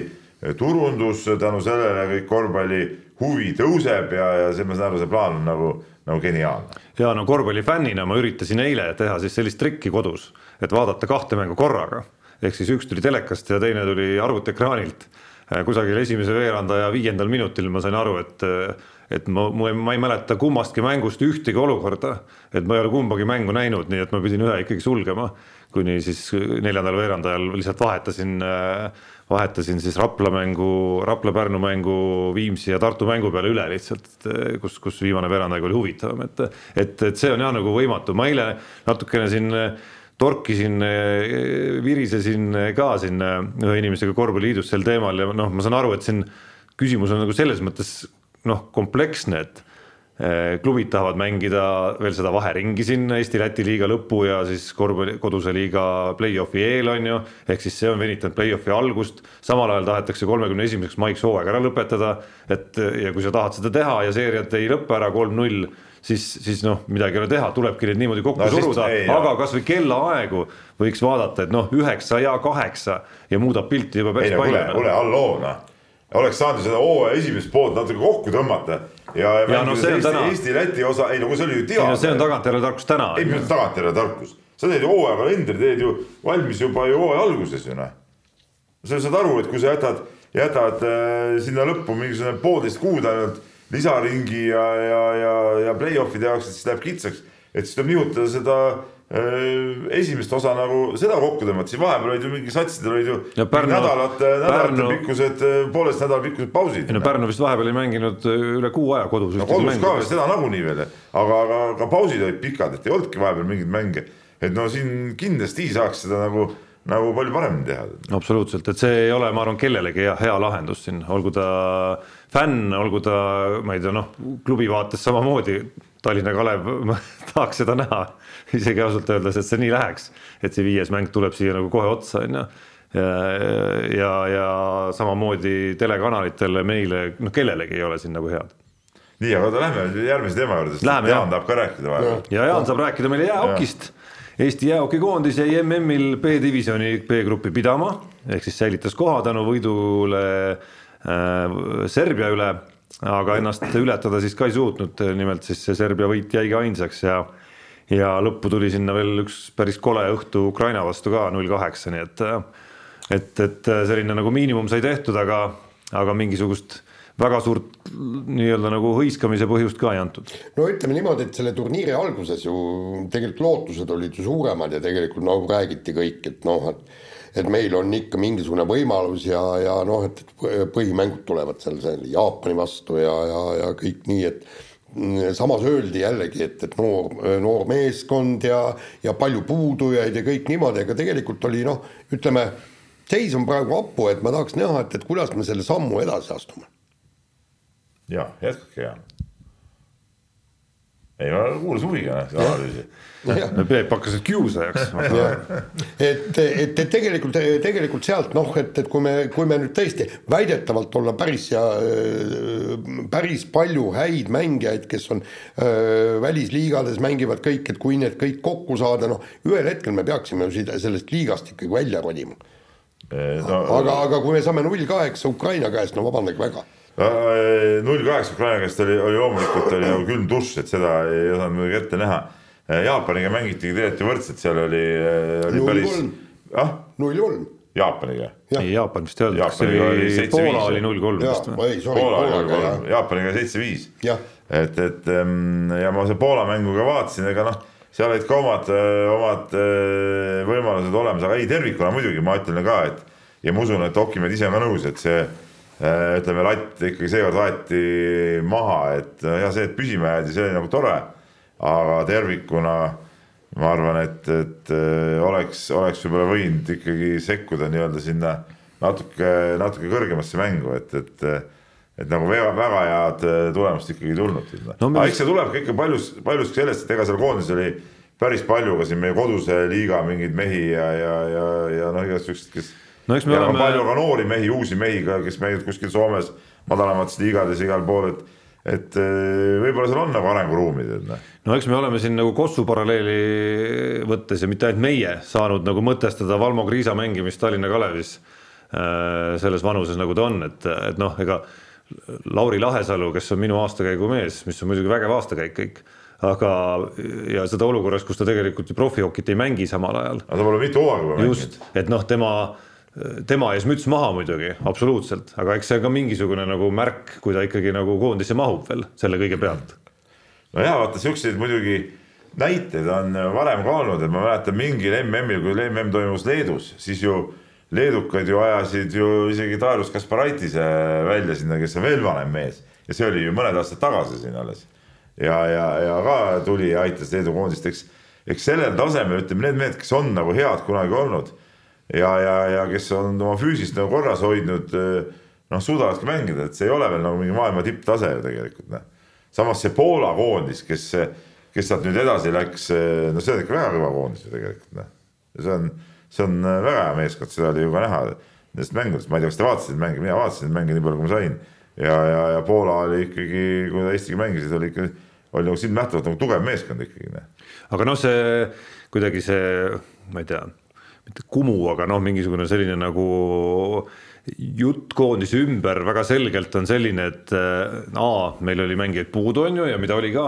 turundus, tänu sellele kõik korvpalli huvi tõuseb ja, ja see, ma saan aru, see plaan on nagu nagu geniaalne. ja no korvpallifännina ma üritasin eile teha siis sellist trikki kodus, et vaadata kahte mängu korraga. ehk siis üks tuli telekast ja teine tuli arvutiekraanilt. kusagil esimese veeranda ja viiendal minutil ma sain aru, et et ma, ma ei mäleta kummastki mängust ühtegi olukorda, et ma ei ole kumbagi mängu näinud, nii et ma pidin ühe ikkagi sulgema, kuni siis neljandal veerandajal lihtsalt vahetasin äh, vahetasin siis Rapla mängu, Rapla-Pärnu mängu Viimsi ja Tartu mängu peale üle lihtsalt, kus, kus viimane veerandaeg oli huvitavam, et, et, et see on jah nagu võimatu, ma eile natukene siin torkisin, virisesin ka siin ühe inimesega korvpalliliidus sel teemal ja noh, ma saan aru, et siin küsimus on nagu selles mõttes noh, kompleksne, et Eh, klubid tahavad mängida veel seda vaheringi siin Eesti-Läti liiga lõpu ja siis korvpalli, koduse liiga play-off'i eel on ju, ehk siis see on venitanud play-off'i algust, samal ajal tahetakse kolmekümne esimeseks maiks hooaeg ära lõpetada, et ja kui sa tahad seda teha ja seeriad ei lõpe ära kolm-null, siis, siis noh, midagi ei ole teha, tulebki neid niimoodi kokku no, suruda, aga kasvõi kellaaegu võiks vaadata, et noh, üheksa ja kaheksa ja muudab pilti juba päris palju. kuule, kuule, halloo noh oleks saanud seda hooaja esimest poolt natuke kokku tõmmata ja, ja, ja no, Eesti, täna... Eesti-Läti osa, ei no kui see oli ju. No, see on tagantjärele tarkus täna. ei, mis on tagantjärele tarkus, sa teed ju hooaja kalendri, teed ju valmis juba ju hooaja alguses ju noh. sa saad aru, et kui sa jätad, jätad äh, sinna lõppu mingisugune poolteist kuud ainult lisaringi ja, ja, ja, ja play-off'ide jaoks, et siis läheb kitsaks, et siis tuleb nihutada seda esimest osa nagu seda kokku tõmmata, siis vahepeal olid ju mingi satsidel olid ju ja Pärnu, nädalate, nädalate Pärnu, pikkused, äh, poolest nädala pikkused pausid. no Pärnu vist vahepeal ei mänginud äh, üle kuu aja kodus. no kodus ka, seda nagunii veel, aga, aga ka pausid olid pikad, et ei olnudki vahepeal mingeid mänge. et no siin kindlasti saaks seda nagu nagu palju paremini teha. absoluutselt, et see ei ole, ma arvan, kellelegi hea, hea lahendus siin, olgu ta fänn, olgu ta, ma ei tea, noh, klubi vaates samamoodi Tallinna Kalev tahaks seda näha, isegi ausalt öeldes, et see nii läheks, et see viies mäng tuleb siia nagu kohe otsa, on ju. ja, ja samamoodi telekanalitele, meile, noh, kellelegi ei ole siin nagu head nii, aga lähme järgmise teema juurde, sest Jaan jah. tahab ka rääkida vahepeal. ja Jaan saab rääkida meile jäähokist. Eesti jäähokikoondis jäi MM-il B-divisjoni B-gruppi pidama ehk siis säilitas koha tänu võidule äh, Serbia üle, aga ennast ületada siis ka ei suutnud, nimelt siis see Serbia võit jäigi ainsaks ja ja lõppu tuli sinna veel üks päris kole õhtu Ukraina vastu ka null kaheksa, nii et et, et selline nagu miinimum sai tehtud, aga, aga mingisugust väga suurt nii-öelda nagu hõiskamise põhjust ka ei antud. no ütleme niimoodi, et selle turniiri alguses ju tegelikult lootused olid ju suuremad ja tegelikult nagu räägiti kõik, et noh, et et meil on ikka mingisugune võimalus ja, ja noh, et põhimängud tulevad seal seal Jaapani vastu ja, ja, ja kõik nii, et samas öeldi jällegi, et, et noor, noor meeskond ja, ja palju puudujaid ja kõik niimoodi, aga tegelikult oli noh, ütleme, seis on praegu hapu, et ma tahaks näha, et, et kuidas me selle sammu edasi astume. ja jätkake ja. Ei, ma kuulasin huviga seda analüüsi. Peep hakkas nüüd kiusajaks. et, et, et tegelikult, tegelikult sealt noh, et, et kui me, kui me nüüd tõesti väidetavalt olla päris ja päris palju häid mängijaid, kes on öö, välisliigades mängivad kõik, et kui need kõik kokku saada, noh, ühel hetkel me peaksime ju sellest liigast ikkagi välja ronima. no, aga, aga kui me saame null kaheksa Ukraina käest, no vabandage väga null kaheksa Ukraina käest oli, oli loomulikult oli nagu külm dušš, et seda ei osanud muidugi ette näha. Jaapaniga mängitigi tegelikult ju võrdselt, seal oli, oli Null päris ah, null kolm. Jaapaniga. ei, Jaapan vist ei olnud, kas see Jaapaniga oli oli, Poola oli null kolm vist või?, ei sorry, Poola oli jah kolm, Jaapaniga seitse-viis. et, et ehm, ja ma seda Poola mängu ka vaatasin, ega noh, seal olid ka omad, omad eh, võimalused olemas, aga ei tervikuna muidugi ma ütlen ka, et ja ma usun, et Okimäed ise on ka nõus, et see ütleme, latt ikkagi seekord aeti maha, et ja see, et püsima jäädi, see oli nagu tore. aga tervikuna ma arvan, et, et eh, oleks, oleks võib-olla võinud ikkagi sekkuda nii-öelda sinna natuke, natuke kõrgemasse mängu, et, et et nagu väga, väga head eh, tulemust ikkagi ei tulnud No no,. mis- aga eks see tuleb ka ikka paljus, paljuski sellest, et ega seal koondises oli päris palju ka siin meie koduse liiga mingeid mehi ja, ja, ja, ja noh, igasugused, kes No ja oleme- on palju ka noori mehi, uusi mehi ka, kes mängivad kuskil Soomes madalamates liigades igal pool, et et eh, võib-olla seal on nagu arenguruumi, tead noh. no eks me oleme siin nagu Kossu paralleeli võttes ja mitte ainult meie saanud nagu mõtestada Valmo Kriisa mängimist Tallinna Kalevis äh, selles vanuses, nagu ta on, et, et noh, ega Lauri Lahesalu, kes on minu aastakäigu mees, mis on muidugi vägev aastakäik kõik, aga ja seda olukorras, kus ta tegelikult ju profihokit ei mängi samal ajal. aga ta pole mitu hooaega juba just, et noh, tema tema ees müts maha muidugi, absoluutselt, aga eks see on ka mingisugune nagu märk, kui ta ikkagi nagu koondisse mahub veel selle kõige pealt. no jaa, vaata siukseid muidugi näiteid on varem ka olnud, et ma mäletan mingil MM-il, kui MM toimus Leedus, siis ju leedukad ju ajasid ju isegi Darius Kasparaitise välja sinna, kes on veel vanem mees ja see oli ju mõned aastad tagasi siin alles. ja, ja, ja ka tuli ja aitas Leedu koondist, eks, eks sellel tasemel ütleme, need mehed, kes on nagu head kunagi olnud ja, ja, ja kes on oma füüsist nagu korras hoidnud, noh, suudavadki mängida, et see ei ole veel nagu mingi maailma tipptase ju tegelikult, noh. samas see Poola koondis, kes, kes sealt nüüd edasi läks, no see on ikka väga kõva koondis ju tegelikult, noh. see on, see on väga hea meeskond, seda oli ju ka näha nendest mängudest, ma ei tea, kas te vaatasite mänge, mina vaatasin mänge nii palju, kui ma sain. ja, ja, ja Poola oli ikkagi, kui ta Eestiga mängisid, oli ikka, oli nagu silmnähtavalt nagu tugev meeskond ikkagi, noh. aga noh, see kuidagi see, ma ei tea mitte kumu, aga noh, mingisugune selline nagu jutt koondise ümber väga selgelt on selline, et A, meil oli mängijaid puudu, on ju, ja mida oli ka,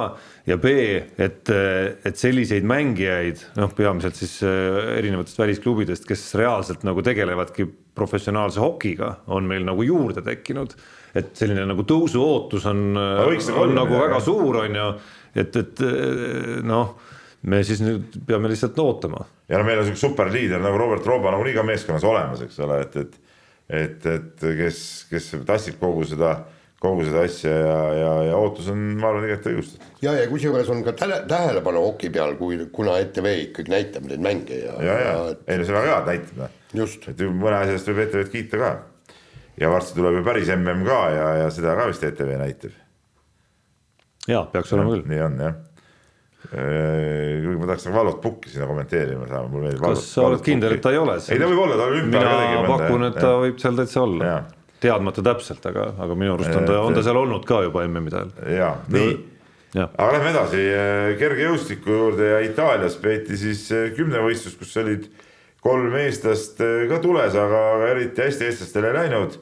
ja B, et, et selliseid mängijaid, noh, peamiselt siis erinevatest välisklubidest, kes reaalselt nagu tegelevadki professionaalse hokiga, on meil nagu juurde tekkinud. et selline nagu tõusuootus on, on nagu väga suur, on ju, et, et noh me siis nüüd peame lihtsalt ootama. ja no meil on siuke superliider nagu Robert Rooba nagunii ka meeskonnas olemas, eks ole, et, et et, et kes, kes tassib kogu seda, kogu seda asja ja, ja, ja ootus on, ma arvan, igati õigustatud. ja, ja kusjuures on ka tähele, tähelepanu hoki peal, kui, kuna ETV ikkagi näitab neid mänge ja. ja, ja, ja., ei no see on väga hea, et näitab. just. et mõne asja eest võib ETV-d kiita ka. ja varsti tuleb ju päris mm ka ja, ja seda ka vist ETV näitab. ja peaks olema küll. nii on jah kuigi ma tahaks nagu Valot Pukki sinna kommenteerima saama, mulle meeldib. kas sa oled kindel, et ta ei ole seal? ei, ta võib olla, ta ka tegi. mina pakun, et ta ja. võib seal täitsa olla, teadmata täpselt, aga, aga minu arust on ta, on ta seal olnud ka juba MM-ide ajal. ja, nii Ja. aga lähme edasi kergejõustiku juurde ja Itaalias peeti siis kümnevõistlus, kus olid kolm eestlast ka tules, aga eriti hästi eestlastel ei läinud.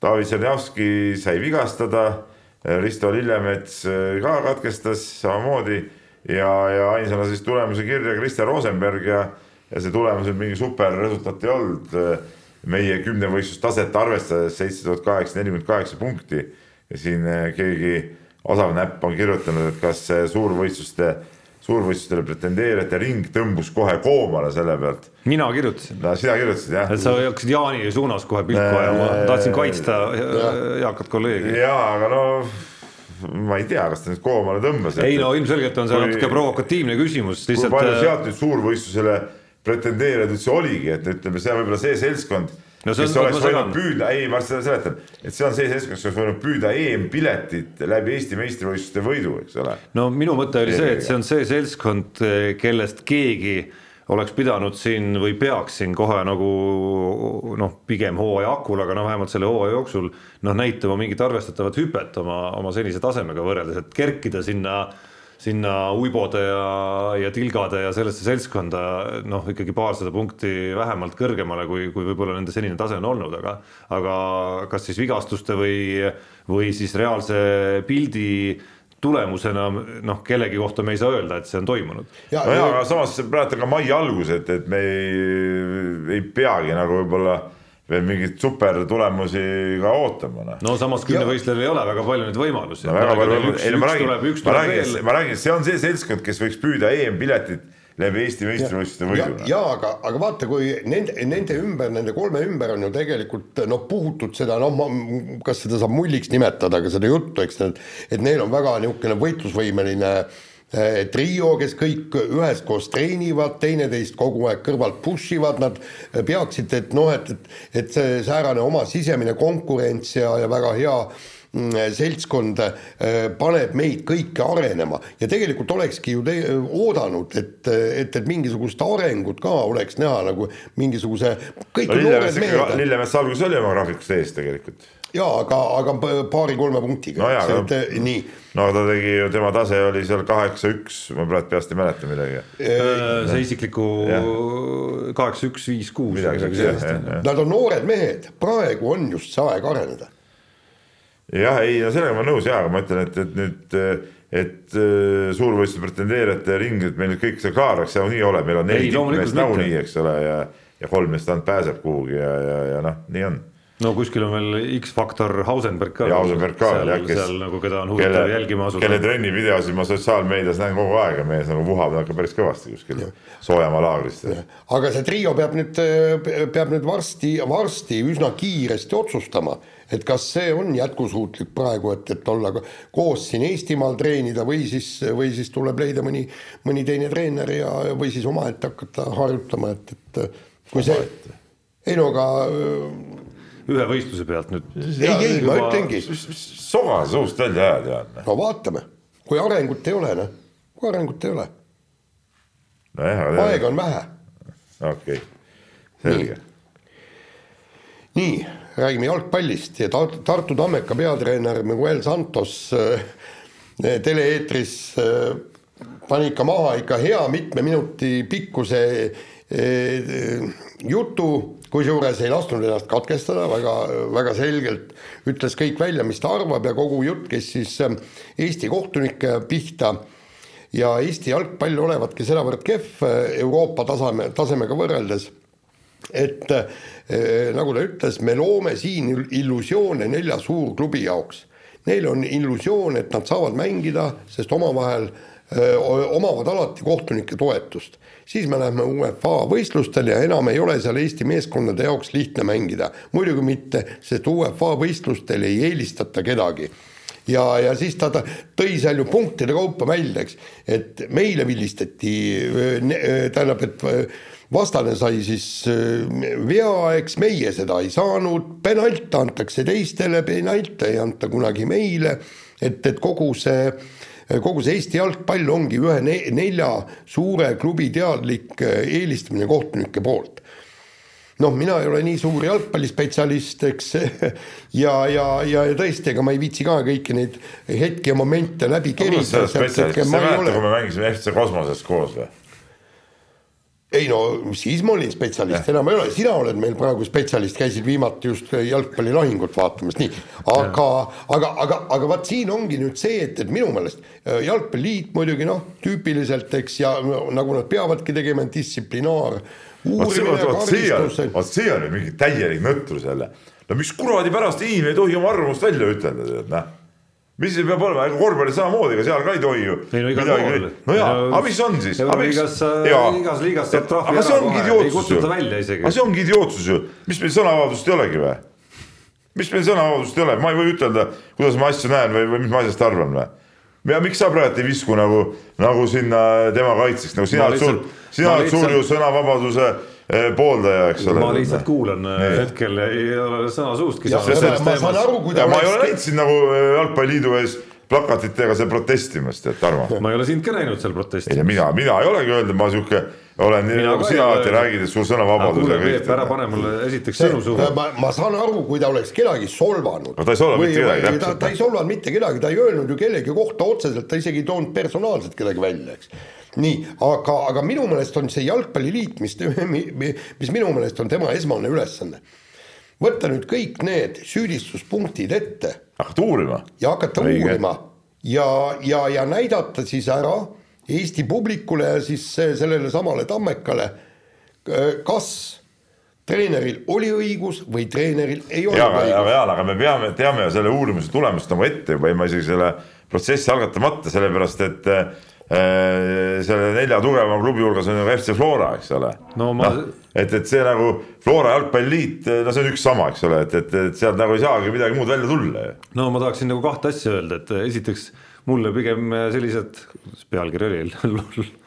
David Tšernjavski sai vigastada, Risto Lillemets ka katkestas samamoodi ja, ja ainsana siis tulemuse kirja Kristjan Rosenberg ja, ja see tulemus nüüd mingi superresultaat ei olnud. meie kümnevõistlustaset arvestades seitse tuhat kaheksasada nelikümmend kaheksa punkti ja siin eh, keegi osav näpp on kirjutanud, et kas suurvõistluste, suurvõistlustele pretendeerijate ring tõmbus kohe koomale selle pealt. mina kirjutasin. no sina kirjutasid jah. et sa hakkasid Jaani suunas kohe pilku ajama, tahtsin kaitsta eakat kolleegi. jaa, aga no ma ei tea, kas ta nüüd koomale tõmbas. ei no ilmselgelt on see kui, natuke provokatiivne küsimus. kui palju äh, sealt nüüd suurvõistlusele pretendeerijaid üldse oligi, et ütleme, see on võib-olla see seltskond no, kes oleks võinud püüda, ei, ma seletan, et see on see seltskond, kes oleks võinud püüda EM-piletit läbi Eesti meistrivõistluste võidu, eks ole. no minu mõte oli see, et see on see seltskond, kellest keegi oleks pidanud siin või peaks siin kohe nagu noh, pigem hooaja hakul, aga no vähemalt selle hooaja jooksul noh, näitama mingit arvestatavat hüpet oma, oma senise tasemega võrreldes, et kerkida sinna sinna uibode ja, ja tilgade ja sellesse seltskonda noh, ikkagi paarsada punkti vähemalt kõrgemale, kui, kui võib-olla nende senine tase on olnud, aga aga kas siis vigastuste või, või siis reaalse pildi tulemusena noh, kellegi kohta me ei saa öelda, et see on toimunud. ja, no ja, aga samas praegu on ka mai algus, et, et me ei, ei peagi nagu võib-olla veel mingeid supertulemusi ka ootama. Noh. no samas kümnevõistlejal ei ole väga palju neid võimalusi no,. ma räägin, ma räägin, see on see seltskond, kes võiks püüda EM-piletit läbi Eesti meistrivõistluste võiduna. ja aga, aga vaata, kui nende, nende ümber, nende kolme ümber on ju tegelikult noh, puhutud seda noh, kas seda saab mulliks nimetada, aga seda juttu, eks need, et neil on väga niisugune võitlusvõimeline eh, trio, kes kõik üheskoos treenivad, teineteist kogu aeg kõrvalt push ivad, nad peaksid, et noh, et, et, et see säärane oma sisemine konkurents ja, ja väga hea äh, seltskond äh, paneb meid kõiki arenema ja tegelikult olekski ju te-, oodanud, et, et, et mingisugust arengut ka oleks näha nagu mingisuguse, kõik no, noored mehed. Lillemets alguses oli oma graafikust ees tegelikult. jaa, aga, aga paari-kolme punktiga no. Jaa, et, no, nii. no ta tegi ju, tema tase oli seal kaheksa-üks, ma praegu peast ei mäleta midagi. see isikliku kaheksa-üks, viis-kuus. Nad on noored mehed, praegu on just see aeg areneda jah, ei no sellega ma nõus ja, aga ma ütlen, et, et nüüd, et äh, suurvõistluste pretendeerijate ring, et meil nüüd kõik see klaar oleks, see nii ei ole, meil on neli tippmeest nagunii, eks ole, ja, ja kolm meest ainult pääseb kuhugi ja, ja, ja noh, nii on no kuskil on veel X-faktor Hausenberg ka. ja Hausenberg ka seal, jah, kes. nagu keda on huvitav kelle, jälgima asuda. kelle trennivideosid ma sotsiaalmeedias näen kogu aeg ja mees nagu vuhab ikka päris kõvasti kuskil soojamaa laagrist. aga see trio peab nüüd, peab nüüd varsti, varsti üsna kiiresti otsustama et kas see on jätkusuutlik praegu, et, et olla koos siin Eestimaal treenida või siis, või siis tuleb leida mõni, mõni teine treener ja, või siis omaette hakata harjutama, et, et kui see, ei no aga ühe võistluse pealt nüüd. ei, ei ma ütlengi. soga suust välja ajad, Jaan. no vaatame, kui arengut ei ole, noh, kui arengut ei ole. nojah. aega on vähe. okei okay., selge. nii, nii räägime jalgpallist ja Tartu Tammeka peatreener Miguel Santos äh, tele-eetris äh, pani ikka maha ikka hea mitme minuti pikkuse äh, jutu, kusjuures ei lasknud ennast katkestada, väga, väga selgelt ütles kõik välja, mis ta arvab ja kogu jutt käis siis Eesti kohtunike pihta. Ja Eesti jalgpall olevatki sedavõrd kehv Euroopa taseme, tasemega võrreldes, et Äh, nagu ta ütles, me loome siin illusioone nelja suurklubi jaoks. Neil on illusioon, et nad saavad mängida, sest omavahel äh, omavad alati kohtunike toetust. siis me lähme UEFA võistlustele ja enam ei ole seal Eesti meeskondade jaoks lihtne mängida. muidugi mitte, sest UEFA võistlustel ei eelistata kedagi ja, ja siis ta, ta tõi seal ju punktide kaupa välja, eks, et meile vilistati, tähendab, et vastane sai siis vea, eks meie seda ei saanud, penalt antakse teistele, penalte ei anta kunagi meile, et, et kogu see kogu see Eesti jalgpall ongi ühe ne nelja suure klubi teadlik eelistamine kohtunike poolt noh, mina ei ole nii suur jalgpallispetsialist, eks ja, ja, ja, ja tõesti, ega ma ei viitsi ka kõiki neid hetki ja momente läbi kerida. sa mäletad, kui me mängisime FC Kosmoses koos või? ei no siis ma olin spetsialist, enam ei ole, sina oled meil praegu spetsialist, käisid viimati just jalgpallilahingut vaatamas, nii. aga, aga, aga, aga vaat siin ongi nüüd see, et, et minu meelest äh, jalgpalliliit muidugi noh, tüüpiliselt, eks, ja nagu nad peavadki tegema, distsiplinaar uurimine, karistus. vot see on ju mingi täielik nõtrus jälle. no mis kuradi pärast inimene ei tohi oma arvamust välja ütelda, tead noh mis see peab olema, ega korvpallis samamoodi, ega seal ka ei tohi ju. ei no igal pool. no jaa, aga mis on siis? igas, igas liigas saab trahvi ära kohe, ei kutsuta välja isegi. aga see ongi idiootsus ju, mis meil sõnavabadust ei olegi või? mis meil sõnavabadust ei ole, ma ei või ütelda, kuidas ma asju näen või, või mis ma asjast arvan või? Ja miks sa praegu ei visku nagu, nagu sinna tema kaitseks, nagu sina oled suur, sina oled suur ju sõnavabaduse Eh, pooldaja, eks ole. ma lihtsalt kuulan eh, nee. hetkel, ei ole sõna suustki ma saan aru, kui ta ma ei ole näinud sind nagu eh, jalgpalliliidu ees plakatitega seal protestimas, tead Tarmo. ma ei ole sind ka näinud seal protestimas. ei, mina, mina ei olegi öelnud, ma sihuke olen nii nagu sina alati räägid, et sul sõnavabadus. ära pane mulle esiteks sõnu suhu. ma, ma saan aru, kui ta oleks kedagi solvanud. no ta ei solvanud mitte kedagi, täpselt. ta ei solvanud mitte kedagi, ta ei öelnud ju kellegi kohta otseselt, ta isegi ei toonud personaalselt kedagi välja, eks nii, aga, aga minu meelest on see jalgpalliliit, mis, mis minu meelest on tema esmane ülesanne. võtta nüüd kõik need süüdistuspunktid ette. hakata uurima. ja hakata Õige. uurima ja, ja, ja näidata siis ära Eesti publikule ja siis sellele samale Tammekale, kas treeneril oli õigus või treeneril ei olnud õigus. aga Jaan, aga me peame, teame ju selle uurimise tulemust nagu ette juba ilma isegi selle protsessi algatamata, sellepärast et Äh, selle nelja tugevama klubi hulgas on ju FC Flora, eks ole no,. Ma... No, et, et see nagu Flora jalgpalliliit, no see on üks sama, eks ole, et, et, et sealt nagu ei saagi midagi muud välja tulla ju. no ma tahaksin nagu kahte asja öelda, et esiteks mulle pigem sellised, pealkiri oli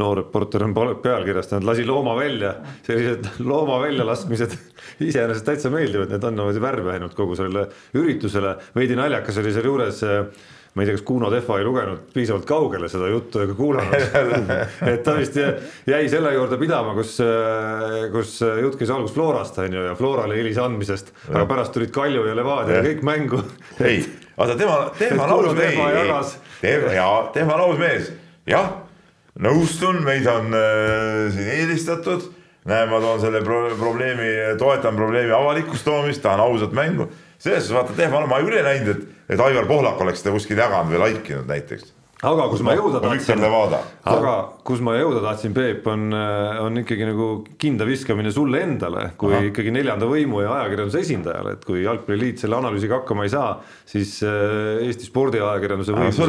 noor reporter on pealkirjastanud, lasi looma välja, sellised looma väljalaskmised iseenesest täitsa meeldivad, need annavad värve ainult kogu sellele üritusele, veidi naljakas oli sealjuures ma ei tea, kas Kuno Tehva ei lugenud piisavalt kaugele seda juttu ega kuulanud. Et ta vist jäi selle juurde pidama, kus, kus jutt käis alguses Florast on ju ja Florale eelise andmisest, aga pärast tulid Kalju ja Levadia ja kõik mängu. ei, oota tema, tema aus mees, tema, jaa, tema aus mees, jah, nõustun, meid on äh, siin eelistatud. Näe, ma toon selle pro probleemi, toetan probleemi avalikuks toomist, tahan ausat mängu. Selles suhtes vaata, Tehvan, ma ei ole näinud, et et Aivar Pohlak oleks seda kuskil jaganud või like inud näiteks aga kus ma jõuda tahtsin, aga kus ma jõuda tahtsin, Peep, on, on ikkagi nagu kinda viskamine sulle endale, kui Aha. ikkagi neljanda võimu ja ajakirjanduse esindajale, et kui Jalgpalliliit selle analüüsiga hakkama ei saa, siis äh, Eesti spordiajakirjanduse võimuses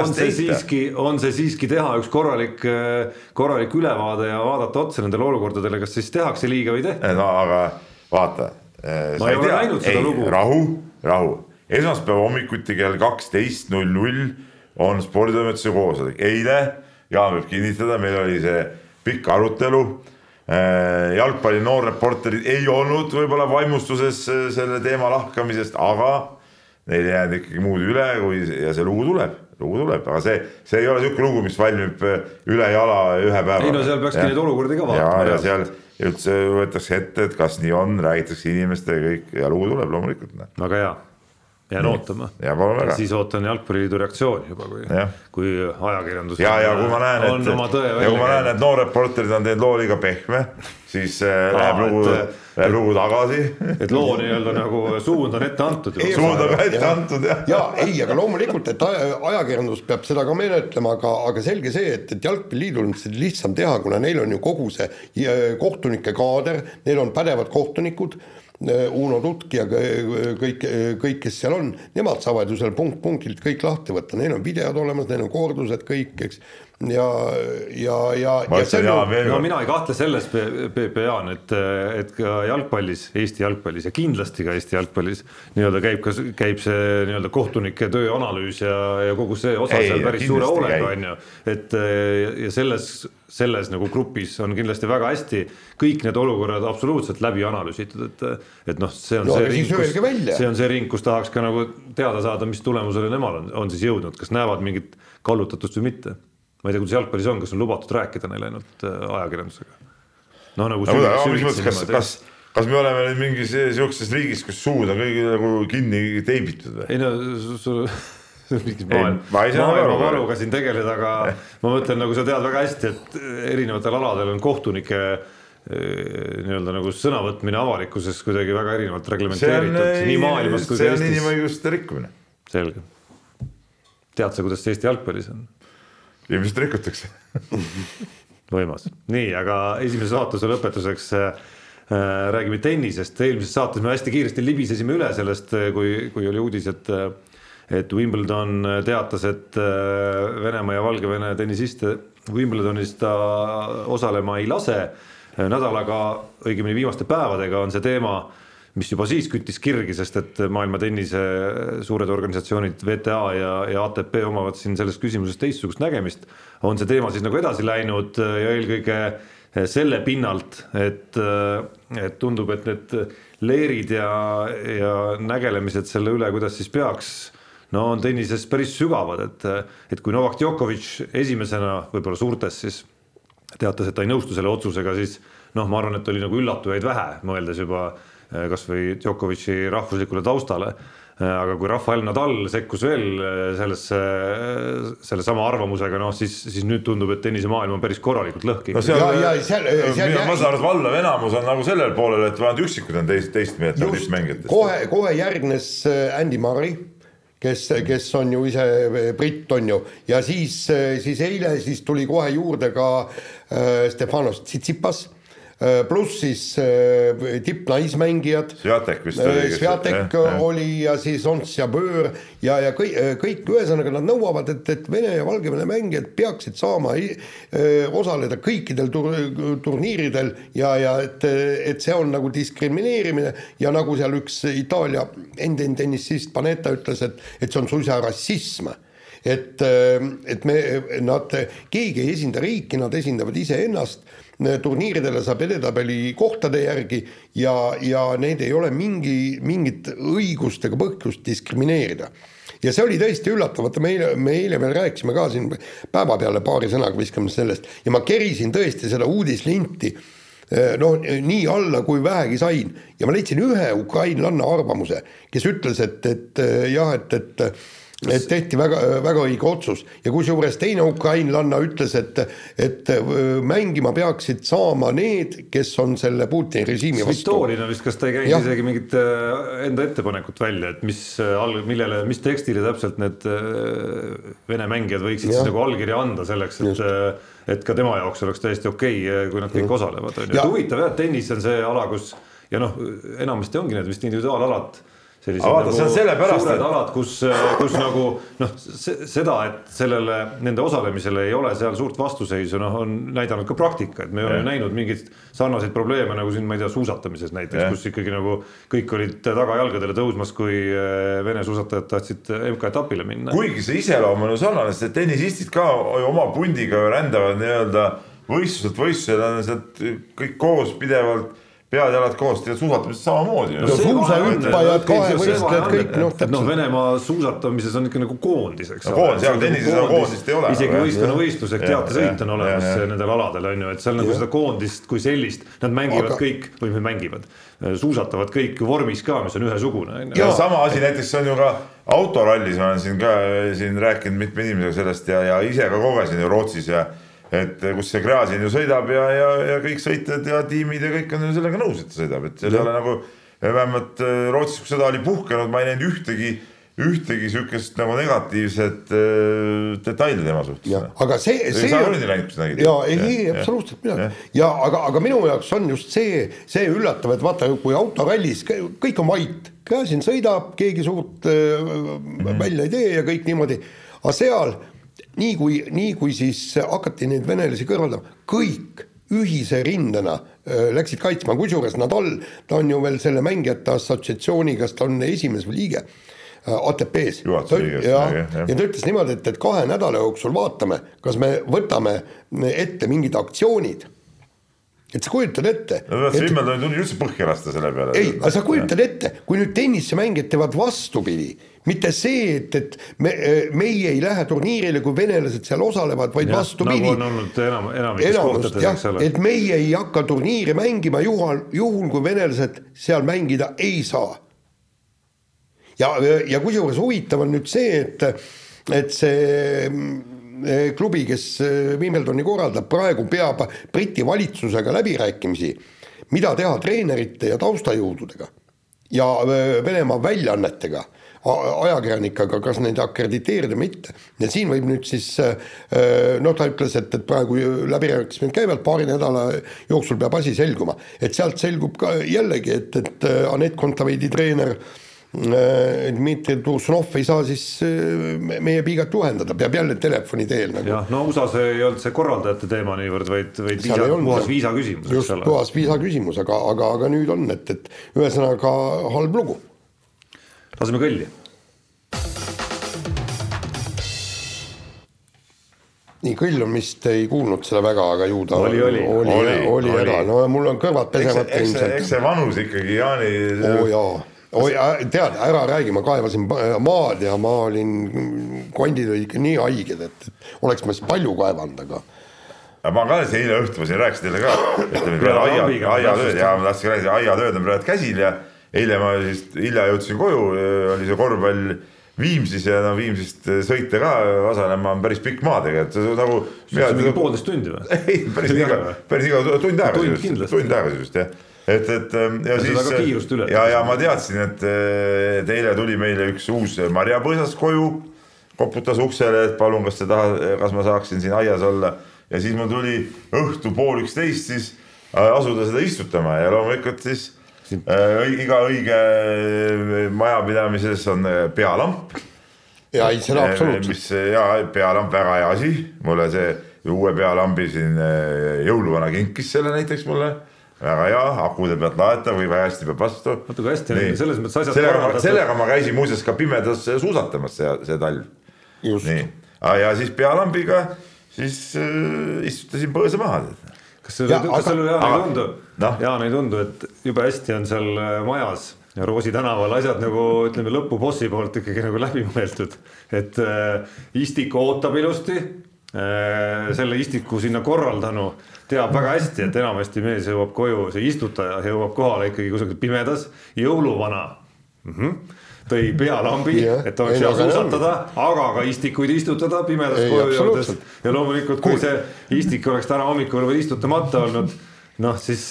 on see siiski, on see siiski teha üks korralik, äh, korralik ülevaade ja vaadata otsa nendele olukordadele, kas siis tehakse liiga või ei tehta. no aga vaata. Äh, ma ei ole näinud seda lugu. rahu, rahu esmaspäeva hommikuti kell kaksteist null null on sporditoimetuse koosolek, eile, Jaan võib kinnitada, meil oli see pikk arutelu. Äh, jalgpalli noorreporterid ei olnud võib-olla vaimustuses äh, selle teema lahkamisest, aga neil ei jäänud ikkagi muud üle, kui ja see lugu tuleb, lugu tuleb, aga see, see ei ole niisugune lugu, mis valmib äh, üle jala ühe päevaga. ei no seal peakski neid olukordi ka vaatama. ja, ja seal üldse võetakse ette, et kas nii on, räägitakse inimestega kõik ja lugu tuleb loomulikult. väga hea jään ootama. siis ootan Jalgpalliliidu reaktsiooni juba, kui, kui ajakirjandus. ja, ja kui ma näen, et, ja kui ma näen, et noor reporterid on teinud loo liiga pehme, siis äh, läheb lugu, läheb lugu tagasi. et loo nii-öelda nagu suund on ette antud. suund on ette antud jah. ja ei, aga loomulikult, et ajakirjandus peab seda ka menetlema, aga, aga selge see, et, et jalgpalliliidul on seda lihtsam teha, kuna neil on ju kogu see kohtunike kaader, neil on pädevad kohtunikud Uno Tutk ja kõik, kõik, kes seal on, nemad saavad ju seal punkt-punktilt kõik lahti võtta, neil on videod olemas, neil on kordused kõik, eks. Ja, ja, ja. no mina ei kahtle selles, Peep ja Jaan, et, et ka jalgpallis, Eesti jalgpallis ja kindlasti ka Eesti jalgpallis nii-öelda käib ka, käib see nii-öelda kohtunike töö analüüs ja, ja kogu see osa ei, seal päris suure hoolega on ju, et ja selles selles nagu grupis on kindlasti väga hästi kõik need olukorrad absoluutselt läbi analüüsitud, et et noh, see on No see ring, välja. see on see ring, kus tahaks ka nagu teada saada, mis tulemusele nemad on, on siis jõudnud, kas näevad mingit kallutatust või mitte. Ma ei tea, kuidas jalgpallis on, kas on lubatud rääkida neile ainult äh, ajakirjandusega? noh, nagu mis mõttes, süvitsi kas, kas, kas me oleme nüüd mingis sihukeses riigis, kus suud on kõigil nagu kinni teibitud või? ei no sul su, mingis maailm, ma ei saa aru, maailma aga- valuga siin tegeleda, aga ma mõtlen, nagu sa tead väga hästi, et erinevatel aladel on kohtunike eh, nii-öelda nagu sõnavõtmine avalikkuses kuidagi väga erinevalt see on, reglementeeritud nii maailmas kui see ka on Eestis. inimõiguste rikkumine. selge. tead sa, kuidas see Eesti jalgpallis on? Ilmselt rikutakse. võimas, nii, aga esimese saatuse lõpetuseks äh, äh, räägime tennisest, eelmises saates me hästi kiiresti libisesime üle sellest, kui, kui oli uudis, et et Wimbledon teatas, et äh, Venemaa ja Valgevene tennisiste Wimbledonis ta osalema ei lase. nädalaga, õigemini viimaste päevadega on see teema, mis juba siis küttis kirgi, sest et maailma tennise suured organisatsioonid VTA ja, ja ATP omavad siin selles küsimuses teistsugust nägemist. on see teema siis nagu edasi läinud ja eelkõige selle pinnalt, et, et tundub, et need leerid ja, ja nägelemised selle üle, kuidas siis peaks no on tennises päris sügavad, et, et kui Novak Djokovic esimesena võib-olla suurtes siis teatas, et ta ei nõustu selle otsusega, siis noh, ma arvan, et oli nagu üllatujaid vähe, mõeldes juba eh, kasvõi Djokovic'i rahvuslikule taustale. aga kui Rafael Nadal sekkus veel eh, sellesse, sellesama arvamusega, noh siis, siis nüüd tundub, et tennisemaailm on päris korralikult lõhki. no ma saan aru, et valdav enamus on nagu sellel poolel, et ainult üksikud on teist, teist meelt nagu tippmängijatest. kohe, kohe järgnes äh, Andy Murray, kes, kes on ju ise äh, britt, on ju, ja siis, siis eile siis tuli kohe juurde ka äh, Stefanos Tsitsipas äh, pluss siis äh, tippnaismängijad. Sviatek vist oli, kes- Sviatek jah. oli ja siis Ons Jabeur ja, ja kõik, kõik ühesõnaga nad nõuavad, et, et Vene ja Valgevene mängijad peaksid saama osaleda kõikidel tur, turniiridel ja, ja et, et see on nagu diskrimineerimine ja nagu seal üks Itaalia endine tennisist Panetta ütles, et, et see on suisa rassism et, et me, nad, keegi ei esinda riiki, nad esindavad iseennast, turniiridele saab edetabeli kohtade järgi ja, ja neid ei ole mingi, mingit õigust ega põhjust diskrimineerida. ja see oli tõesti üllatav, vaata me eile, me eile veel rääkisime ka siin päevapeale paari sõnaga viskame sellest ja ma kerisin tõesti seda uudislinti no nii alla, kui vähegi sain ja ma leidsin ühe ukrainlanna arvamuse, kes ütles, et, et jah, et, et et tehti väga, väga õige otsus. Ja kusjuures teine ukrainlanna ütles, et, et öö, mängima peaksid saama need, kes on selle Putini režiimi vastu. Svitolina vist, kas ta ei käinud isegi mingit äh, enda ettepanekut välja, et mis äh, millele, mis tekstile täpselt need äh, Vene mängijad võiksid Jah. siis nagu allkirja anda selleks, et äh, et ka tema jaoks oleks täiesti okei okay,, kui nad kõik osalevad, on ju, Ja- et huvitav jah, et tennis on see ala, kus ja noh, enamasti ongi need vist individuaalalad sellised vaata, see on sellepärast, suured et- alad, kus, kus nagu noh, seda, et sellele, nende osalemisele ei ole seal suurt vastuseisu, noh, on näidanud ka praktika, et me oleme Jah. näinud mingeid sarnaseid probleeme nagu siin, ma ei tea, suusatamises näiteks, kus ikkagi nagu kõik olid tagajalgadele tõusmas, kui äh, Vene suusatajad tahtsid MK-etapile minna. kuigi see iseloom on ju sarnane, sest et tennisistid ka oma pundiga rändavad nii-öelda võistluselt võistlusele, on sealt kõik koos pidevalt, pead-jalad koos, tead suusatamises samamoodi. No suusahüppajad, kahevõistlejad, kõik, noh, täpselt. noh. Venemaa suusatamises on ikka nagu koondis, eks No koondis, aga tennises nagu koondist ei ole. isegi Jah. võistkonnavõistlus ehk Jah, teatesõit jah, on olemas jah, jah. nendel aladel on ju, et seal nagu seda koondist kui sellist, nad mängivad kõik või mängivad, suusatavad kõik ju vormis ka, mis on ühesugune on ju. ja sama asi näiteks on ju ka autorallis, ma olen siin ka siin rääkinud mitme inimesega sellest ja, ja ise ka kogesin ju Rootsis ja et kus see Gräzin ju sõidab ja, ja, ja kõik sõitjad ja tiimid ja kõik on ju sellega nõus, et ta sõidab, et seal ei ole nagu vähemalt äh, Rootsis, kus sõda oli puhkenud, ma ei näinud ühtegi, ühtegi sihukest nagu negatiivset äh, detaili tema suhtes. aga see, see sa olid läinud, kus sa nägid? ja ei, ei absoluutselt midagi. Ja aga, aga minu jaoks on just see, see üllatav, et vaata, kui autorallis kõik on vait, käsin sõidab, keegi suurt äh, Mhm. välja ei tee ja kõik niimoodi, aga seal nii kui, nii kui siis hakati neid venelasi kõrvaldama, kõik ühise rindena läksid kaitsma, kusjuures Nadal, ta on ju veel selle mängijate assotsiatsiooni, kas ta on esimees või liige ATP-s. Ja, jah. ja ta ütles niimoodi, et, et kahe nädala jooksul vaatame, kas me võtame ette mingid aktsioonid et sa kujutad ette no et- Wimbledoni tuli üldse põhja lasta selle peale. ei, aga sa kujutad ette, kui nüüd tennisemängijad teevad vastupidi, mitte see, et, et me, meie ei lähe turniirile, kui venelased seal osalevad, vaid vastupidi nagu on olnud enam, enamikes kohtades, eks, ole. et meie ei hakka turniire mängima juhul, juhul kui venelased seal mängida ei saa. ja, ja kusjuures huvitav on nüüd see, et, et see klubi, kes äh, Wimbledoni korraldab, praegu peab Briti valitsusega läbirääkimisi, mida teha treenerite ja taustajõududega ja äh, Venemaa väljaannetega ajakirjanikega, kas neid akrediteerida või mitte. ja siin võib nüüd siis, noh, ta ütles, et, et praegu läbirääkimised käivad, paari nädala jooksul peab asi selguma. et sealt selgub ka jällegi, et, et Anett Kontaveidi treener Dmitri Tursunov ei saa siis meie piigat juhendada, peab jälle telefoni teel nagu. jah, no USA-s ei olnud see korraldajate teema niivõrd, vaid, vaid viisa, puhas viisa küsimus. just, puhas viisa küsimus, aga, aga, aga nüüd on, et, et ühesõnaga halb lugu laseme kõlli. nii, kõll on vist ei kuulnud seda väga, aga ju ta oli, oli, oli, oli, oli, oli ära, no mul on kõrvad pesemata ilmselt. eks see vanus ikkagi, Jaani. oo oh, jaa oi, tead, ära räägi, ma kaevasin maad ja ma olin, kondid olid ikka nii haiged, et oleks ma siis palju kaevanud, aga. ma ka eile õhtul ma siin rääkisin teile ka, ütleme praegu aia, aiatööd ja ma tahtsin rääkida, aiatööd on praegu käsil ja eile ma siis hilja jõudsin koju, oli see korvpall Viimsis ja no Viimsist sõita ka Vasalemma on päris pikk maa tegelikult, nagu. see on mingi poolteist tundi või? ei, päris igav, päris igav, tund aega sisuliselt, tund aega sisuliselt jah et, et ja, ja siis ja, ja ma teadsin, et, et eile tuli meile üks uus marjapõõsas koju, koputas uksele, et palun, kas te tahate, kas ma saaksin siin aias olla ja siis mul tuli õhtu pool üksteist siis asuda seda istutama ja loomulikult siis äh, iga õige majapidamises on pealamp. ja ei, seda absoluutselt. mis ja pealamp väga hea asi, mulle see uue pealambi siin jõuluvana kinkis selle näiteks mulle väga hea, akude pealt laetav või väga hästi peab vastu. kui hästi on selles mõttes asjad sellega, sellega ma käisin muuseas ka pimedas suusatamas see, see talv. nii, ja siis pealambiga siis äh, istutasin põõsa maha. kas sulle, kas sulle Jaan ei tundu no., Jaan ei tundu, et jube hästi on seal majas ja Roosi tänaval asjad nagu ütleme, lõpubossi poolt ikkagi nagu läbi mõeldud, et äh, istik ootab ilusti äh,, selle istiku sinna korraldanu teab väga hästi, et enamasti mees jõuab koju, see istutaja jõuab kohale ikkagi kusagil pimedas, jõuluvana mm. -hmm tõi pealambi, et oleks hea suusatada, aga ka istikuid istutada pimedas koju jõudes. ja loomulikult, kui see istik oleks täna hommikul veel istutamata olnud noh, siis,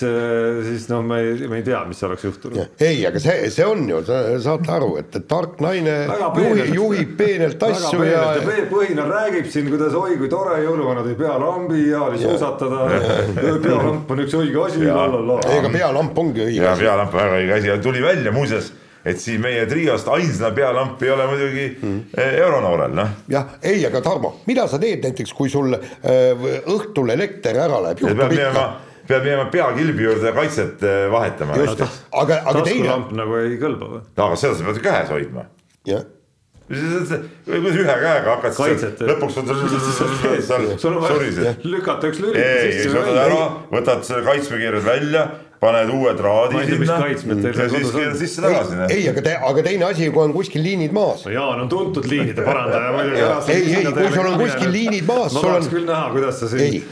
siis noh, me ei, me ei tea, mis oleks juhtunud. ei, aga see, see on ju, saate aru, et, tark naine juhib, juhib peenelt asju ja. põhinal räägib siin, kuidas oi kui tore, jõuluvana tõi pealambi ja oli suusatada. pealamp on üks õige asi. ega pealamp ongi õige asi. ja pealamp on väga õige asi ja tuli välja muuseas et siin meie triost ainsana pealamp ei ole muidugi mm. euronoorel, noh. jah, ei, aga Tarmo, mida sa teed näiteks, kui sul äh, õhtul elekter ära läheb? peab minema, peab minema peakilbi juurde kaitset vahetama. aga, aga teine. taskulamp nagu ei kõlba või? no aga seda sa pead käes hoidma. jah kuidas ühe käega hakkad kaitset, lõpuks on sul sul on vaja lükata üks lülik sisse. ei, võtad ära, võtad selle kaitsmekirjad välja paned uued raadid sinna ja siis keerad sisse tagasi. ei, aga te, aga teine asi, kui on kuskil liinid maas. no Jaan on tuntud liinide parandaja muidugi. ei, ei, kui sul on kuskil liinid maas. ma tahaks küll näha, kuidas sa siin. ei,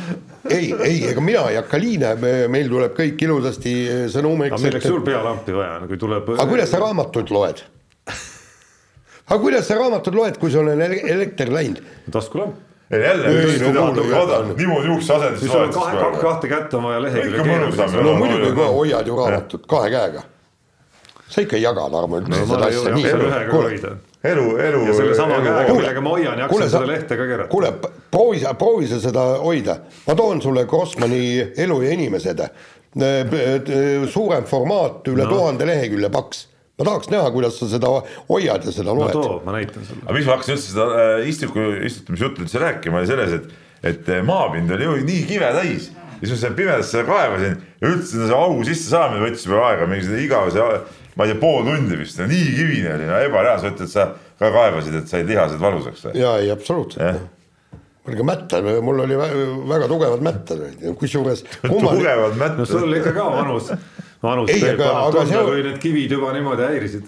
ei, ei, ega mina ei hakka liine, meil tuleb kõik ilusasti sõnumiks. aga milleks sul pealampi vaja on, kui tuleb. aga kuidas sa raamatut loed? aga kuidas sa raamatut loed, kui sul on elekter läinud? taskulamp jälle, niimoodi juukse asendis. siis oled kahe, kahte kätt on vaja lehekülje keeruliseks. no muidugi hoiad ju raamatut kahe käega. sa ikka ei jaga, Tarmo, üldse seda asja nii. elu, elu. ja sellesama käega, millega ma hoian, jaksan seda lehte ka keerata. kuule, proovi sa, proovi sa seda hoida. ma toon sulle Grossmani Elu ja inimesed. suurem formaat, üle tuhande lehekülje paks ma tahaks näha, kuidas sa seda hoiad ja seda loed. no too, ma näitan sulle. aga miks ma hakkasin üldse seda äh, istiku, istutamisjuttu üldse rääkima, oli selles, et, et äh, maapind oli ju nii kive täis. ja siis ma seal pimedas seda kaevasin ja üldse see augu sisse saamine võttis juba aega, mingi seda igavese, ma ei tea, pool tundi vist, nii kivine oli, no ebareaalne, sa ütled, sa ka kaevasid, et said lihased valusaks või? jaa, ei absoluutselt. olge mätta, mul oli vä- väga tugevad mättad, kusjuures tugevad no mätta. sul ikka ka vanus, vanus Ei, teeb aga- paneb aga tunda see-, kui need kivid juba niimoodi häirisid.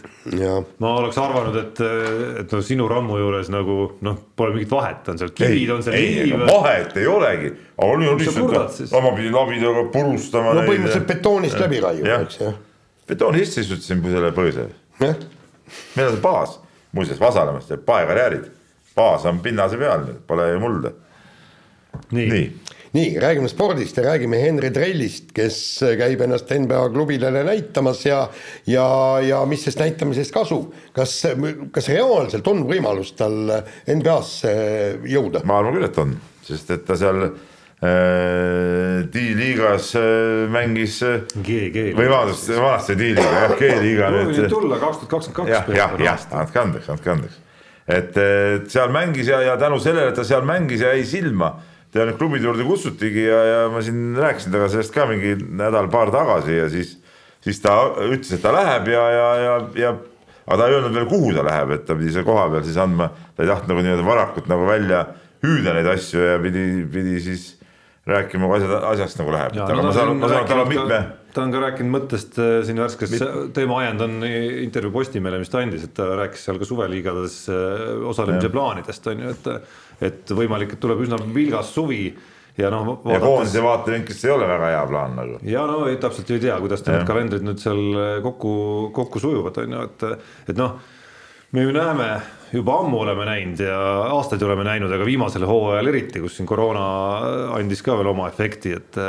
ma oleks arvanud, et, et no sinu rammu juures nagu noh, pole mingit vahet, on seal kivid, on seal ei, liiv. vahet ei olegi, aga oli ju lihtsalt, ma pidin labidaga purustama no põhimõtteliselt betoonist läbi Jah. raiuma, eks jah, betooni sisse istutasin selle põõsa. meil on see baas, muuseas Vasalemmas teeb paekarjäärid, baas on pinnase peal, pole ju mulda. nii, nii, nii, räägime spordist ja räägime Henri Trellist, kes käib ennast NBA klubidele näitamas ja ja, ja mis sellest näitamisest kasu, kas, kas reaalselt on võimalus tal NBA-sse jõuda? ma arvan küll, et on, sest et ta seal äh, D-liigas äh, mängis äh, GG. või vabandust, vanasti D-liiga jah, G-liiga nüüd tulla kaks tuhat kakskümmend jah, kaks. jah, jah, andke andeks, andke andeks. et et seal mängis ja, ja tänu sellele, et ta seal mängis ja jäi silma, ta nüüd klubide juurde kutsutigi ja, ja ma siin rääkisin temaga sellest ka mingi nädal-paar tagasi ja siis, siis ta ütles, et ta läheb ja, ja, ja, ja aga ta ei öelnud veel, kuhu ta läheb, et ta pidi seal kohapeal siis andma, ta ei tahtnud nagu nii-öelda varakult nagu välja hüüda neid asju ja pidi, pidi siis rääkima, kui asjad, asjast nagu läheb, Ja, no ma saan, on ma saan, tal on mitme ta on ka rääkinud mõttest äh, siin värskes teema ajend on intervjuu Postimehele, mis ta andis, et ta rääkis seal ka suveliigades äh, osalemise plaanidest on ju, et et võimalik, et tuleb üsna vilgas suvi ja noh, ja koondise vaatevinklist ei ole väga hea plaan nagu. ja no ei, täpselt ei tea, kuidas need kalendrid nüüd seal kokku, kokku sujuvad, on ju, et, et noh, me ju näeme, juba ammu oleme näinud ja aastaid oleme näinud, aga viimasel hooajal eriti, kus siin koroona andis ka veel oma efekti, et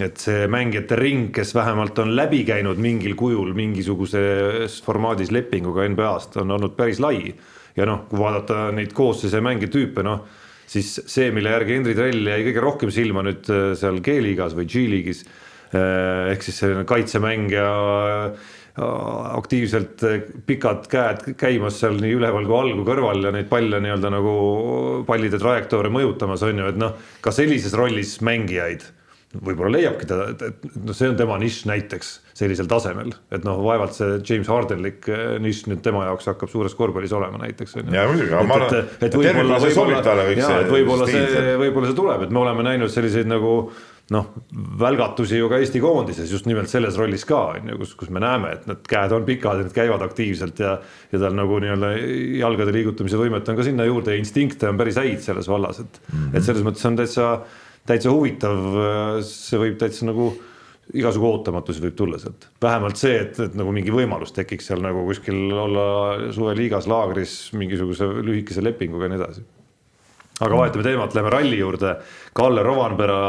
et see mängijate ring, kes vähemalt on läbi käinud mingil kujul mingisuguses formaadis lepinguga NBA-st, on olnud päris lai. Ja noh, kui vaadata neid koosseise mängitüüpe, noh siis see, mille järgi Henri Trell jäi kõige rohkem silma nüüd äh, seal G-liigas või G-liigis ehk siis selline kaitsemängija äh, aktiivselt äh, pikad käed käimas seal nii üleval kui all kui kõrval ja neid palle nii-öelda nagu pallide trajektoore mõjutamas on ju, et noh, ka sellises rollis mängijaid võib-olla leiabki ta, et, noh, see on tema nišš näiteks sellisel tasemel, et noh, vaevalt see James Hardenlik äh, nišš nüüd tema jaoks hakkab suures korvpallis olema näiteks on ju. Jaa, muidugi, aga ma arvan, et, võib-olla, võib-olla et võib-olla see võib-olla see tuleb, et me oleme näinud selliseid nagu noh, välgatusi ju ka Eesti koondises just nimelt selles rollis ka on ju, kus, kus me näeme, et need käed on pikad ja need käivad aktiivselt ja ja tal nagu nii-öelda jalgade liigutamise võimet on ka sinna juurde ja instinkte on päris häid selles vallas, et mm, -hmm. et selles mõttes on täitsa, täitsa huvitav, see võib täitsa nagu igasugu ootamatusi võib tulla sealt, vähemalt see, et, et nagu mingi võimalus tekiks seal nagu kuskil olla suveliigas laagris mingisuguse lühikese lepinguga ja nii edasi aga vahetame teemat, lähme ralli juurde. Kalle Rovanpera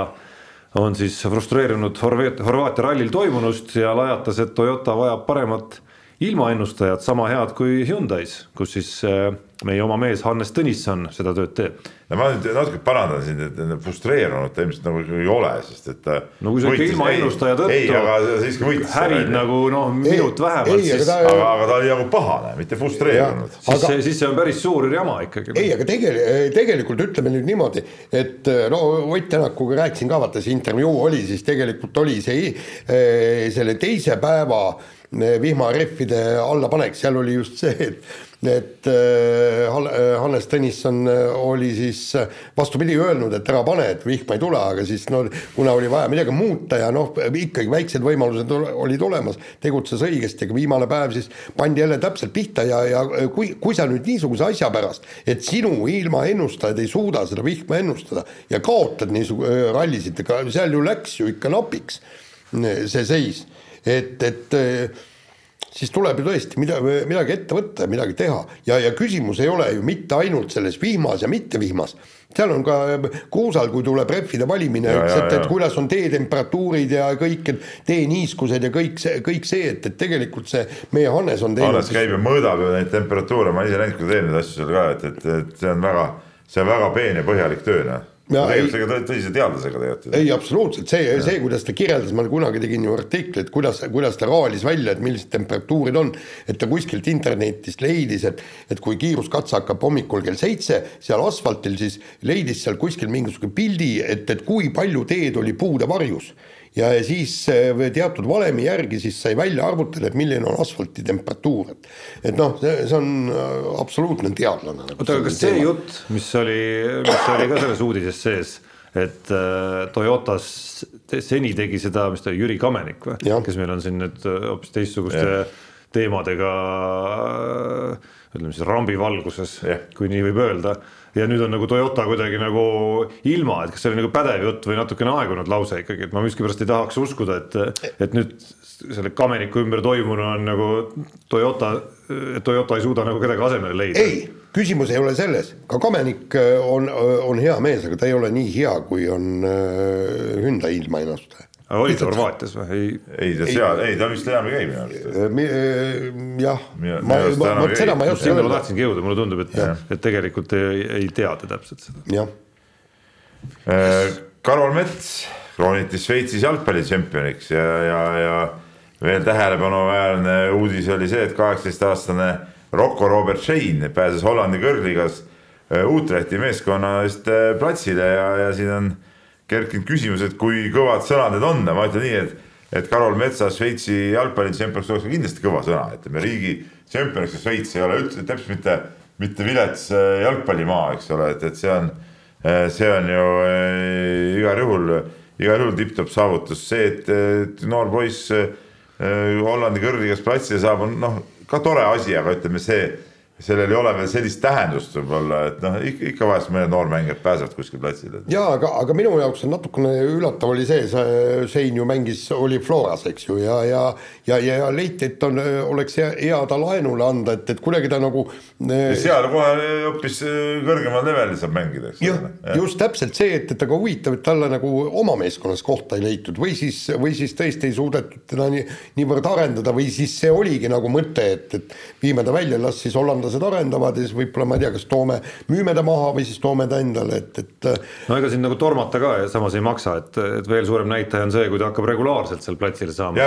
on siis frustreerunud Horvaat- Horvaatia rallil toimunust ja lajatas, et Toyota vajab paremat ilmaennustajat, sama head kui Hyundai's, kus siis äh, meie oma mees Hannes Tõnisson seda tööd teeb. no ma nüüd natuke parandan sind, et frustreerunud ta ilmselt nagu ei ole, sest et ta no kui sa ikka ilma ennustaja tõttu hävid nagu noh, minut Ei, vähemalt, ei, siis aga, ta- aga, aga ta oli nagu pahane, mitte frustreerunud. siis aga- see, siis see on päris suur jama ikkagi. ei, aga tegelikult, tegelikult ütleme nüüd niimoodi, et no Ott Tänakuga rääkisin ka, vaata see intervjuu oli siis tegelikult oli see selle teise päeva eh, vihmarehvide allapanek, seal oli just see, et et Hal- eh, Hannes Tõnisson eh, oli siis vastupidi öelnud, et ära pane, et vihma ei tule, aga siis no kuna oli vaja midagi muuta ja noh, ikkagi väiksed võimalused ol- olid olemas, tegutses õigesti, aga viimane päev siis pandi jälle täpselt pihta ja, ja kui, kui sa nüüd niisuguse asja pärast, et sinu ilmaennustajad ei suuda seda vihma ennustada ja kaotad niisuguse rallisid, seal ju läks ju ikka napiks see seis, et, et eh, siis tuleb ju tõesti mida, midagi ette võtta ja midagi teha. Ja, ja küsimus ei ole ju mitte ainult selles vihmas ja mittevihmas, seal on ka kruusal, kui tuleb rehvide valimine, eks, et, et kuidas on teetemperatuurid ja kõik, teeniiskused ja kõik see, kõik see, et, et tegelikult see meie Hannes on teinud Hannes käib ja mõõdab ju neid temperatuure, ma ise näinud, kui ta teeb neid asju seal ka, et, et, et see on väga, see on väga peen ja põhjalik töö, noh. Ja tegelikult ei- ega tõsise teadlasega tegelikult. ei, absoluutselt, see, see, kuidas ta kirjeldas, ma kunagi tegin ju artiklit, kuidas, kuidas ta raalis välja, et millised temperatuurid on, et ta kuskilt internetist leidis, et et kui kiiruskatse hakkab hommikul kell seitse seal asfaltil, siis leidis seal kuskil mingisugune pildi, et, et kui palju teed oli puude varjus ja siis äh, teatud valemi järgi siis sai välja arvutada, et milline on asfalti temperatuur, et et noh, see, on äh, absoluutne teadlane nagu. oota, aga kas see jutt, mis oli, mis oli ka selles uudises sees, et äh, Toyotas seni tegi seda, mis ta, Jüri Kamenik või, kes meil on siin nüüd äh, hoopis teistsuguste ja. Teemadega ütleme siis rambi valguses, kui nii võib öelda. Ja nüüd on nagu Toyota kuidagi nagu ilma, et kas see oli nagu pädev jutt või natukene aegunud lause ikkagi, et ma miskipärast ei tahaks uskuda, et, et nüüd selle Kameniku ümber toimunu on nagu Toyota, Toyota ei suuda nagu kedagi asemele leida. ei, küsimus ei ole selles, ka Kamenik äh, on, on hea mees, aga ta ei ole nii hea, kui on äh, Hyundai ilmaennustaja aga oli ta Horvaatias või? ei, ei ta seal, ei ta vist enam ei käi minu arust. Äh, jah, ma, vot seda ma ei oska öelda. ma tahtsingi jõuda, mulle tundub, et, et tegelikult ei, ei tea ta täpselt seda. jah. Äh, Karol Mets krooniti Šveitsis jalgpallitšempioniks ja, ja, ja veel tähelepanuväärne uudis oli see, et kaheksateistaastane Rocco Robert Shane pääses Hollandi kõrgligas Utrechti meeskonna eest platsile ja, ja siin on kerkinud küsimus, et kui kõvad sõnad need on, ma ütlen nii, et et Karol Metsa Šveitsi jalgpallitšempioniks oleks kindlasti kõva sõna, ütleme riigi tšempioniks ja Šveits ei ole üldse täpselt mitte, mitte vilets äh, jalgpallimaa, eks ole, et, et see on, äh, see on ju äh, igal juhul, igal juhul tipp-topp saavutus, see, et, et noor poiss Hollandi kõrgligas platsile saab, on noh, ka tore asi, aga ütleme, see sellel ei ole veel sellist tähendust võib-olla, et noh, ikka, vahest mõned noormängijad pääsevad kuskil platsile. ja aga, aga minu jaoks on natukene üllatav oli see, Sein ju mängis, oli Floras, eks ju, ja, ja ja, ja, ja leiti, et on, oleks hea, hea ta laenule anda, et, et kuidagi ta nagu. seal kohe hoopis kõrgemal levelil saab mängida, eks ole. just täpselt see, et, et aga huvitav, et talle nagu oma meeskonnas kohta ei leitud või siis, või siis tõesti ei suudetud teda nii, niivõrd arendada või siis see oligi nagu mõte, et, et viime ta välja, las siis hollandlased teadlased arendavad ja siis võib-olla ma ei tea, kas toome, müüme ta maha või siis toome ta endale, et, et. no ega siin nagu tormata ka ja samas ei maksa, et, et veel suurem näitaja on see, kui ta hakkab regulaarselt seal platsile saama.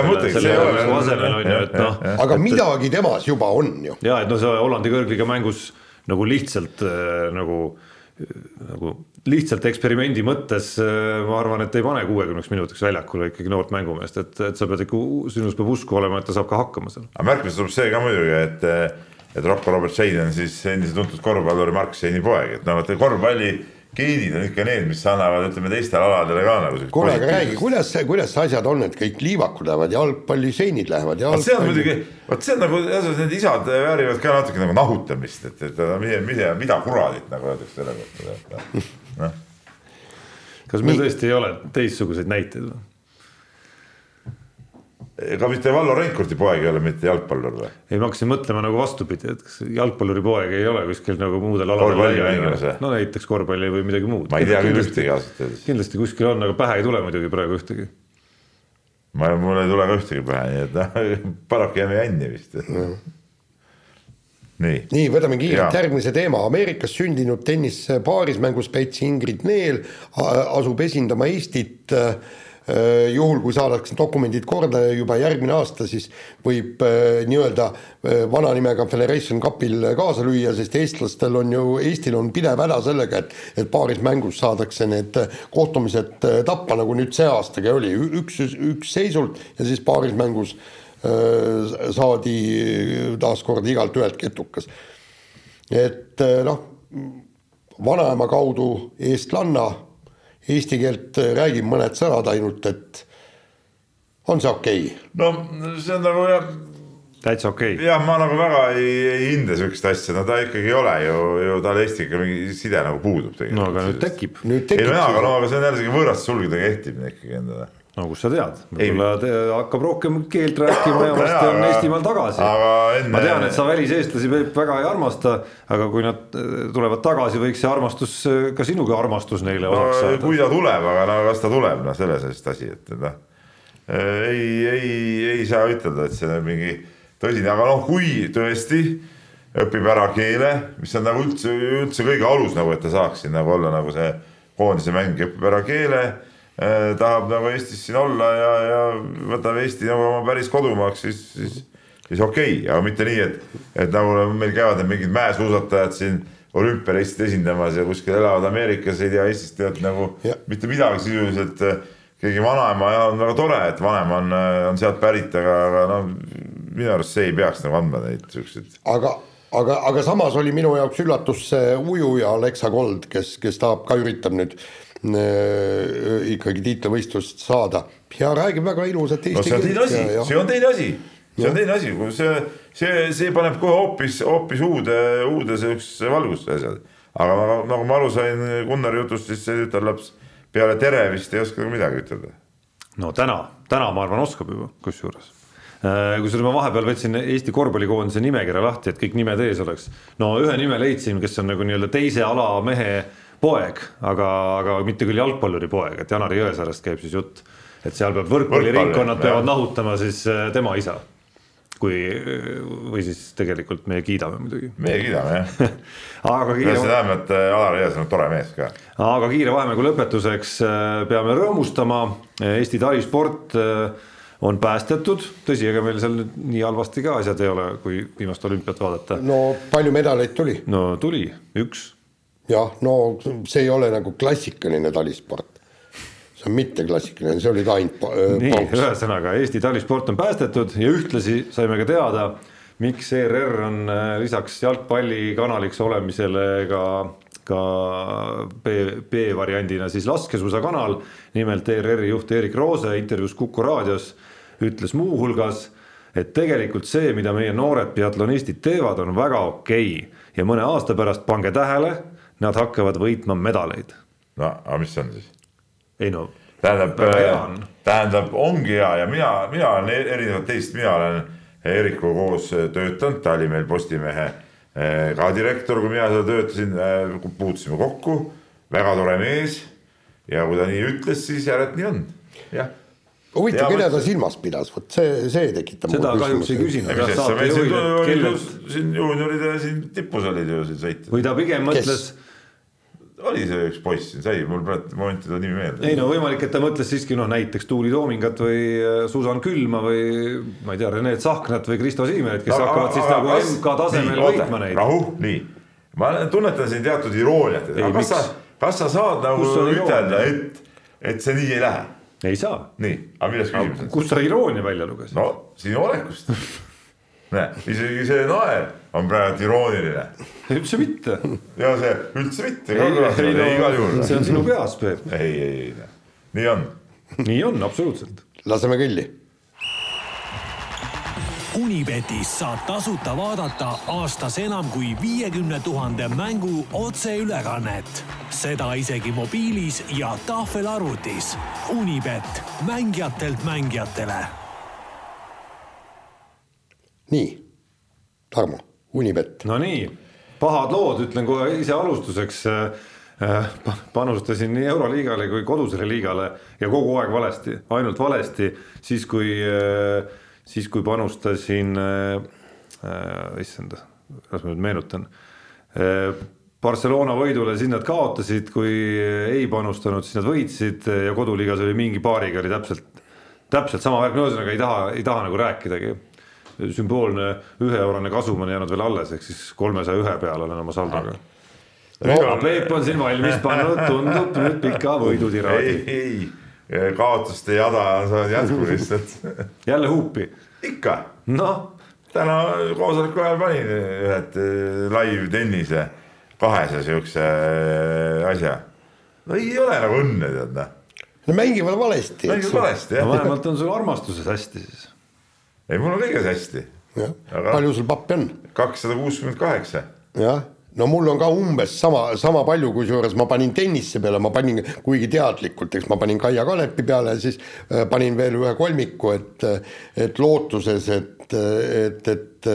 asemel on ju, et aga et, midagi temas juba on ju. ja et no see Hollandi kõrgliga mängus nagu lihtsalt äh, nagu nagu lihtsalt eksperimendi mõttes ma arvan, et ei pane kuuekümneks minutiks väljakule ikkagi noort mängumeest, et, et sa pead ikka, sinus peab usku olema, et ta saab ka hakkama seal. aga märkimist tuleb see ka muidugi, et et Rocco Robert Shane on siis endise tuntud korvpalluri Mark Shane'i poeg, et noh, vaata korvpalli geenid on ikka need, mis annavad, ütleme teistele aladele ka nagu. kuule, aga räägi, kuidas, kuidas asjad on, et kõik liivakud lähevad jalgpalli, seinid lähevad jalgpalli. see on muidugi, vot see on nagu, need isad väärivad ka natuke nagu nahutamist, et, et mida, mida, mida kuradit nagu öeldakse selle kohta, noh. kas meil tõesti ei ole teistsuguseid näiteid või? Ega mitte Vallo Reinkurti poeg ei ole mitte jalgpallur või? ei, ma hakkasin mõtlema nagu vastupidi, et kas jalgpalluri poeg ei ole kuskil nagu muudel aladel. no näiteks korvpalli või midagi muud. ma ei tea küll ühtegi ausalt öeldes. kindlasti kuskil on, aga pähe ei tule muidugi praegu ühtegi. ma, mul ei tule ka ühtegi pähe, nii et noh, paraku jääme jänni vist nii, nii, võtame kiirelt järgmise teema, Ameerikas sündinud tennispaarismänguspets Ingrid Neel asub esindama Eestit Äh, juhul, kui saadakse dokumendid korda juba järgmine aasta, siis võib äh, nii-öelda äh, vana nimega Federation Cupil kaasa lüüa, sest eestlastel on ju, Eestil on pidev häda sellega, et et paaris mängus saadakse need kohtumised tappa, nagu nüüd see aastagi oli, üks, üks seisult ja siis paaris mängus saadi taaskord igalt ühelt ketukas. et noh, vanaema kaudu eestlanna eesti keelt räägib mõned sõnad ainult, et on see okei okay?? no see on nagu jah. täitsa okei okay.. jah, ma nagu väga ei, ei hinda sihukest asja, no ta ikkagi ei ole ju, ju tal Eestiga mingi side nagu puudub tegelikult. no aga nüüd tekib. ei no jaa, aga no aga see on jälle siuke võõraste sulgedega kehtib ikkagi endale no kust sa tead, võib-olla hakkab rohkem keelt rääkima ja varsti on Eestimaal tagasi. Enne... ma tean, et sa väliseestlasi väga ei armasta, aga kui nad äh, tulevad tagasi, võiks see armastus, äh, ka sinuga armastus neile no, osaks saada. kui ta tuleb, aga no kas ta tuleb, noh, selles on vist asi, et noh. ei, ei, ei saa ütelda, et see on mingi tõsine, aga noh, kui tõesti õpib ära keele, mis on nagu üldse, üldse kõige alus nagu, et ta saaks siin nagu olla nagu see koondise mäng, õpib ära keele Äh, tahab nagu Eestis siin olla ja, ja võtab Eesti nagu oma päris kodumaaks, siis, siis, siis okei okay., aga mitte nii, et, et nagu meil käivad need mingid mäesuusatajad siin olümpia Eestit esindamas ja kuskil elavad Ameerikas, ei tea Eestist tead nagu ja. mitte midagi sisuliselt. keegi vanaema ja on väga tore, et vanaema on, on sealt pärit, aga, aga noh, minu arust see ei peaks nagu andma neid siukseid. aga, aga, aga samas oli minu jaoks üllatus see ujuja Alexa Gold, kes, kes tahab ka üritab nüüd äh, ikkagi tiitlivõistlust saada. Ja räägib väga ilusat no see on teine asi, see on teine asi, see on teine asi, kui see, see, see paneb kohe hoopis, hoopis uude, uude siuksesse valgusse asjad. aga nagu ma aru sain Gunnari jutust, siis see tütarlaps peale tere vist ei oska midagi ütelda. no täna, täna ma arvan, oskab juba, kusjuures. Äh, kusjuures ma vahepeal võtsin Eesti korvpallikoondise nimekirja lahti, et kõik nimed ees oleks. no ühe nime leidsin, kes on nagu nii-öelda teise ala mehe poeg, aga, aga mitte küll jalgpalluri poeg, et Janari Jõesaarest käib siis jutt. et seal peab võrkpalliringkonnad peavad nahutama siis äh, tema isa. kui, või siis tegelikult meie kiidame muidugi. meie kiidame jah aga kiire. see tähendab, et äh, Alar Jõesaar on tore mees ka. aga kiire vahemängu lõpetuseks peame rõõmustama, Eesti talisport on päästetud, tõsi, ega meil seal nüüd nii halvasti ka asjad ei ole, kui viimast olümpiat vaadata. no palju medaleid tuli? no tuli, üks. Jah, no see ei ole nagu klassikaline talisport. see on mitte klassikaline, see oli ka ainult nii, ühesõnaga Eesti talisport on päästetud ja ühtlasi saime ka teada, miks ERR on äh, lisaks jalgpallikanaliks olemisele ka ka B, B-variandina siis laskesuusakanal. nimelt ERR-i juht Erik Roose intervjuus Kuku raadios ütles muuhulgas, et tegelikult see, mida meie noored biatlonistid teevad, on väga okei okay. ja mõne aasta pärast pange tähele, nad hakkavad võitma medaleid. no aga mis see on siis? ei no. tähendab, äh, tähendab, ongi hea ja mina, mina olen e-, erinevalt teist, mina olen Erikuga koos töötanud, ta oli meil Postimehe äh, ka direktor, kui mina seal töötasin, äh, puutusime kokku, väga tore mees. ja kui ta nii ütles, siis järelikult nii on, jah huvitav, keda ta silmas pidas, vot see, see tekitab. seda kahjuks ei küsinud. siin juunioride siin tipus olid ju siin sõitjad. või ta pigem mõtles. oli see üks poiss siin, sai mul praegu momenti ta nimi meelde. ei no võimalik, et ta mõtles siiski noh, näiteks Tuuli Toomingat või äh, Susan Külma või ma ei tea, Rene Tsahknat või Kristo Siimerit, kes no, hakkavad siis nagu MK tasemel võitma neid. rahu, nii, ma tunnetan siin teatud irooniat, aga kas sa, kas sa saad nagu ütelda, et, et see nii ei lähe ei saa. nii, aga milles küsimus on? kust sa iroonia välja lugesid? no sinu olekust näe, isegi see naer on praegu irooniline. üldse mitte. ja see üldse mitte no, see on sinu peas, Peep. ei, ei, ei, nii on. nii on, absoluutselt. laseme kõlli Unibetis saab tasuta vaadata aastas enam kui viiekümne tuhande mängu otseülekannet. seda isegi mobiilis ja tahvelarvutis. Unibet, mängijatelt mängijatele. nii, Tarmo, Unibet. Nonii, pahad lood, ütlen kohe ise alustuseks äh, panustasin nii Euroliigale kui kodusele liigale ja kogu aeg valesti, ainult valesti, siis kui äh, siis kui panustasin äh,, äh issand, kuidas ma nüüd meenutan äh,. Barcelona võidule, siis nad kaotasid, kui ei panustanud, siis nad võitsid ja koduliigas oli mingi paariga oli täpselt, täpselt sama värk, no ühesõnaga ei taha, ei taha nagu rääkidagi. sümboolne üheeurone kasum on jäänud veel alles, ehk siis kolmesaja ühe peal olen oma saldoga no,. Peep on siin valmis pannud, tundub nüüd pika võidutiraadi. ei, ei kaotuste jada on saanud jätku lihtsalt jälle huupi? ikka. noh. täna koosoleku ajal panin ühed eh, live tennise kahese siukse eh, asja. no ei ole nagu õnne, tead noh. no mängivad valesti. mängivad valesti jah no,. vähemalt on sul armastuses hästi siis. ei, mul on kõiges hästi. Aga... palju sul pappi on? kakssada kuuskümmend kaheksa. jah no mul on ka umbes sama, sama palju, kusjuures ma panin tennise peale, ma panin kuigi teadlikult, eks ma panin Kaia Kanepi peale ja siis äh, panin veel ühe kolmiku, et, et lootuses, et, et, et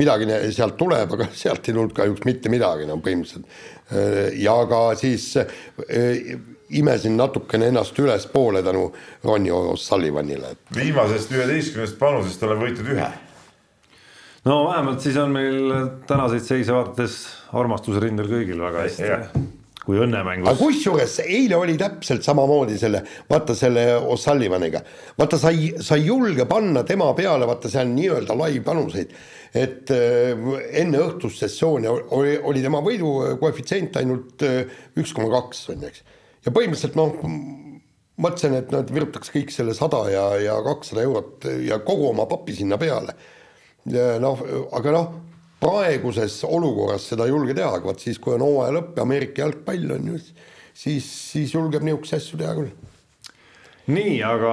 midagi sealt tuleb, aga sealt ei tulnud kahjuks mitte midagi enam no, põhimõtteliselt. Äh, ja ka siis äh, imesin natukene ennast ülespoole tänu Ronnie O'Sullivanile. viimasest üheteistkümnest panusest oleme võitnud ühe no vähemalt siis on meil tänaseid seise vaadates armastusrindel kõigil väga hästi. kui õnnemängus. aga kusjuures eile oli täpselt samamoodi selle, vaata selle O'Sullivaniga, vaata sa ei, sa ei julge panna tema peale, vaata seal nii-öelda laivpanuseid, et äh, enne õhtust sessiooni oli, oli tema võidu koefitsient ainult äh, üks koma kaks on ju, eks. ja põhimõtteliselt noh, mõtlesin, et nad virutaks kõik selle sada ja, ja kakssada eurot ja kogu oma papi sinna peale. noh, aga noh, praeguses olukorras seda ei julge teha, aga vot siis, kui on hooaja lõpp ja Ameerika jalgpall on ju, siis, siis julgeb niisuguseid asju teha küll nii, aga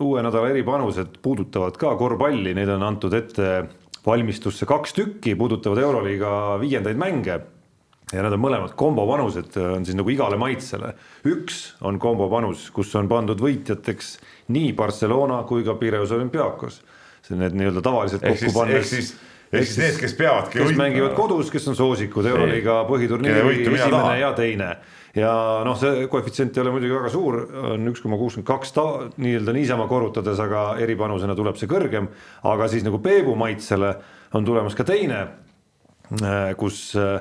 uue nädala eripanused puudutavad ka korvpalli, neid on antud ette valmistusse kaks tükki, puudutavad Euroliiga viiendaid mänge ja need on mõlemad kombopanused, on siis nagu igale maitsele. üks on kombopanus, kus on pandud võitjateks nii Barcelona kui ka Piraeus Olümpiakos. see on need nii-öelda tavaliselt kokku pannes. Ehk siis, need, kes peavadki kes võitma. mängivad kodus, kes on soosikud Euroliiga põhiturniiri esimene ja teine ja noh, see koefitsient ei ole muidugi väga suur, on üks koma kuuskümmend kaks ta-, nii-öelda niisama korrutades, aga eripanusena tuleb see kõrgem. aga siis nagu Peebu maitsele on tulemas ka teine, kus äh,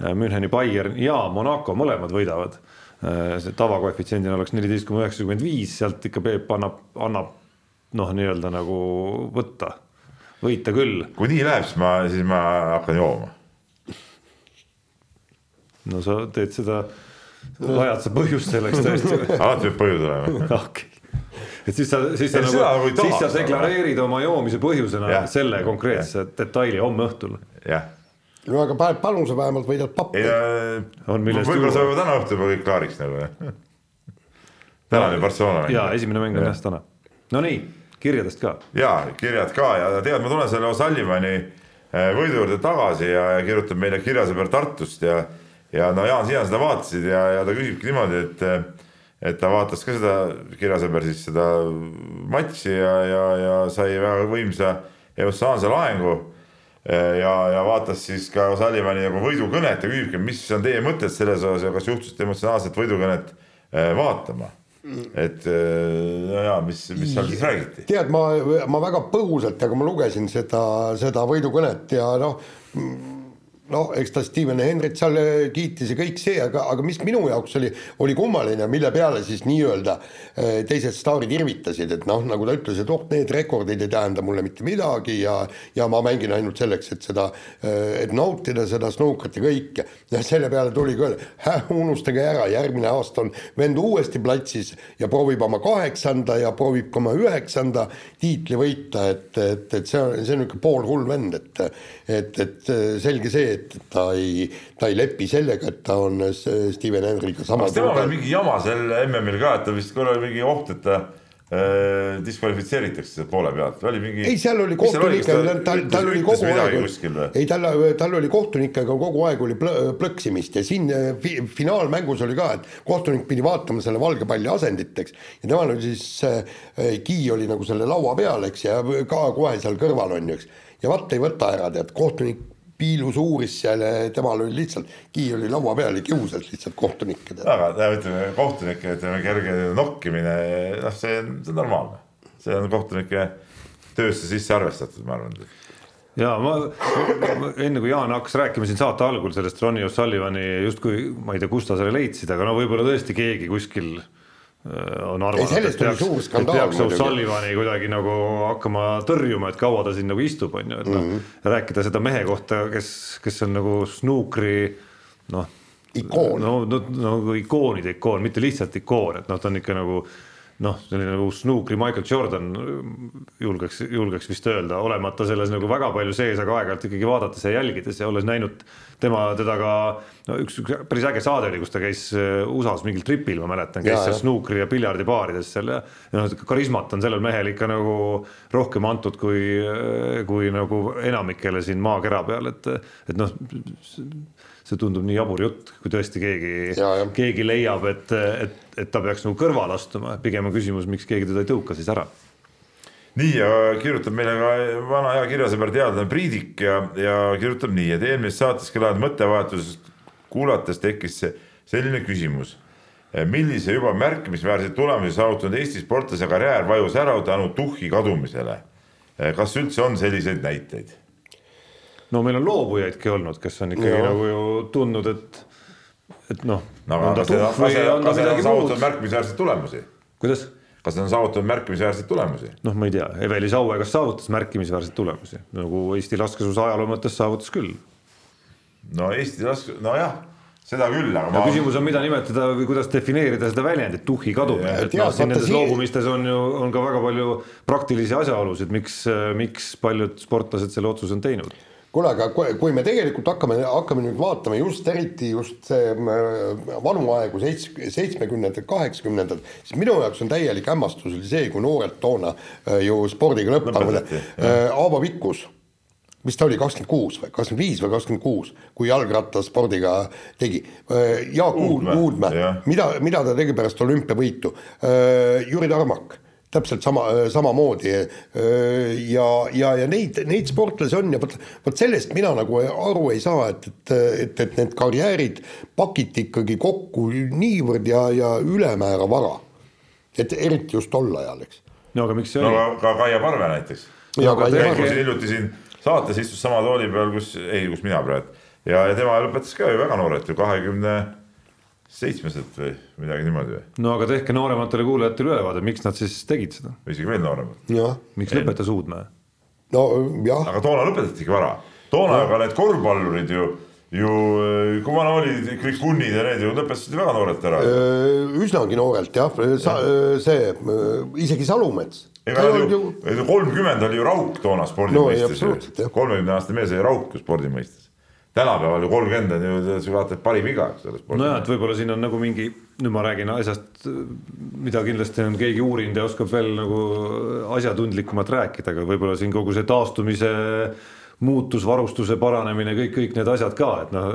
Äh, Müncheni Bayern ja Monaco mõlemad võidavad. Äh, see tavakoefitsiendina oleks neliteist koma üheksakümmend viis, sealt ikka Peep annab, annab noh, nii-öelda nagu võtta, võita küll. kui nii läheb, siis ma, siis ma hakkan jooma. no sa teed seda, vajad sa põhjust selleks tõesti alati peab põhjus olema. okei et siis sa, siis sa nagu, siis sa deklareerid oma joomise põhjusena ja. selle konkreetse ja. detaili homme õhtul. jah no aga paned panuse vähemalt võidad pappi. võib-olla saame täna õhtul juba kõik klaariks nagu jah. täna oli Barcelona mäng. ja esimene mäng on jah täna. no nii, kirjadest ka. ja kirjad ka ja tead, ma tulen selle O'Sullivani eh, võidu juurde tagasi ja, ja kirjutab meile kirjasõber Tartust ja, ja no Jaan, sina seda vaatasid ja, ja ta küsibki niimoodi, et et ta vaatas ka seda kirjasõber siis seda matši ja, ja, ja sai väga võimsa emotsionaalse laengu ja, ja vaatas siis ka Sullivani nagu võidukõnet ja küsibki, mis on teie mõtted selles osas ja kas juhtusite emotsionaalset võidukõnet eh, vaatama? Et eh, no jaa, mis, mis seal siis räägiti? tead, ma, ma väga põgusalt, aga ma lugesin seda, seda võidukõnet ja noh noh, eks ta Steven Hendrit seal äh, kiitis ja kõik see, aga, aga mis minu jaoks oli, oli kummaline, mille peale siis nii-öelda äh, teised staarid irvitasid, et noh, nagu ta ütles, et oh, need rekordid ei tähenda mulle mitte midagi ja ja ma mängin ainult selleks, et seda, äh, et nautida seda snuukrit ja kõike. ja selle peale tuli ka, unustage ära, järgmine aasta on vend uuesti platsis ja proovib oma kaheksanda ja proovib ka oma üheksanda tiitli võita, et, et, et see on, see on niisugune poolhull vend, et et, et selge see, et ta ei, ta ei lepi sellega, et ta on Steven Hendriga sama. kas temal oli mingi jama sel MM-il ka, et ta vist korra oli mingi oht, et ta äh, diskvalifitseeritakse poole pealt, oli mingi. ei, seal oli kohtunikega, tal, tal oli kogu aeg, ei tal, tal oli kohtunikega kogu aeg oli plõksimist ja siin äh, fi, finaalmängus oli ka, et kohtunik pidi vaatama selle valge palli asenditeks ja temal oli siis äh,, Ki oli nagu selle laua peal, eks, ja ka kohe seal kõrval on ju, eks. ja vaat ei võta ära, tead, kohtunik piilus uuris seal ja temal oli lihtsalt, Kii oli laua peal ja kiusas lihtsalt kohtunikke. aga ütleme, kohtunike ütleme kerge nokkimine, noh, see on, see on normaalne. see on kohtunike töösse sisse arvestatud, ma arvan. ja ma, ma, enne kui Jaan hakkas rääkima siin saate algul sellest Ronnie O'Sullivani justkui, ma ei tea, kust ta selle leidsid, aga no võib-olla tõesti keegi kuskil on arvanud, et peaks, et peaks O'Sullivani kuidagi nagu hakkama tõrjuma, et kaua ta siin nagu istub, on ju, et noh mm -hmm., rääkida seda mehe kohta, kes, kes on nagu snuukri noh. ikoon. no, no nagu ikoonide ikoon, mitte lihtsalt ikoon, et noh, ta on ikka nagu noh, selline nagu snuukri Michael Jordan julgeks, julgeks vist öelda, olemata selles nagu väga palju sees, aga aeg-ajalt ikkagi vaadates ja jälgides ja olles näinud tema, teda ka no üks, üks päris äge saade oli, kus ta käis äh, USA-s mingil tripil, ma mäletan, käis ja, seal snuukri ja piljardibaarides seal ja, noh, karismat on sellel mehel ikka nagu rohkem antud kui, äh, kui nagu enamikele siin maakera peal, et, et noh see tundub nii jabur jutt, kui tõesti keegi, keegi leiab, et, et, et ta peaks nagu kõrvale astuma, pigem on küsimus, miks keegi teda ei tõuka siis ära. nii ja kirjutab meile ka vana hea kirjasõber teadlane Priidik ja, ja kirjutab nii, et eelmises saates kõlanud mõttevahetusest kuulates tekkis selline küsimus millise juba märkimisväärseid tulemusi saavutanud Eesti sportlase karjäär vajus ära tänu tuhhi kadumisele. kas üldse on selliseid näiteid? No meil on loobujaidki olnud, kes on ikkagi no. nagu ju tundnud, et, et noh no,. kas need on, on saavutanud märkimisväärseid tulemusi? kuidas? kas nad on saavutanud märkimisväärseid tulemusi? noh, ma ei tea, Eveli Saue, kas saavutas märkimisväärseid tulemusi, nagu Eesti laskesuusa ajaloo mõttes saavutas küll. no Eesti laske, nojah, seda küll, aga ma küsimus on, mida nimetada või kuidas defineerida seda väljendit tuhhi kadumine, Et noh, siin nendes loobumistes on ju, on ka väga palju praktilisi asjaolusid, miks, miks paljud sportlased selle otsuse on teinud. Kuule, aga kui, me tegelikult hakkame, hakkame nüüd vaatama just eriti just see äh, vanu aegu, seits-, seitsmekümnendad, kaheksakümnendad, siis minu jaoks on täielik hämmastus oli see, kui noored toona äh, ju spordiga lõpetavad äh, Aavo Pikkus, mis ta oli, kakskümmend kuus või kakskümmend viis või kakskümmend kuus, kui jalgrattaspordiga tegi. Jaak Uudmäe, Uudmäe, mida, mida ta tegi pärast olümpiavõitu? Jüri Tarmak täpselt sama, samamoodi ja, ja, ja neid, neid sportlasi on ja vot, vot sellest mina nagu aru ei saa, et, et, et, et need karjäärid pakiti ikkagi kokku niivõrd ja, ja ülemäära vara. et eriti just tol ajal, eks. no aga miks see no oli? aga ka Kaia Parve näiteks. Hiljuti siin saates istus sama tooli peal, kus, ei, kus mina praegu ja, ja tema lõpetas ka ju väga noorelt ju kahekümne seitsmeselt või midagi niimoodi või, no aga tehke noorematele kuulajatele ülevaade, miks nad siis tegid seda, või isegi veel nooremad. miks lõpetas Uudmäe? no jah, aga toona lõpetatigi vara, toona aga need korvpallurid ju, ju kui vana olid kõik kunnid ja need ju lõpetasid väga noorelt ära. üsnagi noorelt jah, sa, see isegi Salumets. ega nad ju, kolmkümmend oli ju rauk toona spordi No ei, mõistes kolmekümne aastane mees oli rauk ju spordi mõistes. Tänapäeval ju kolmkümmend on ju, sa vaatad parim iga, eks ole. nojah, et võib-olla siin on nagu mingi, nüüd ma räägin asjast, mida kindlasti on keegi uurinud ja oskab veel nagu asjatundlikumalt rääkida, aga võib-olla siin kogu see taastumise muutus, varustuse paranemine, kõik, kõik need asjad ka, et noh,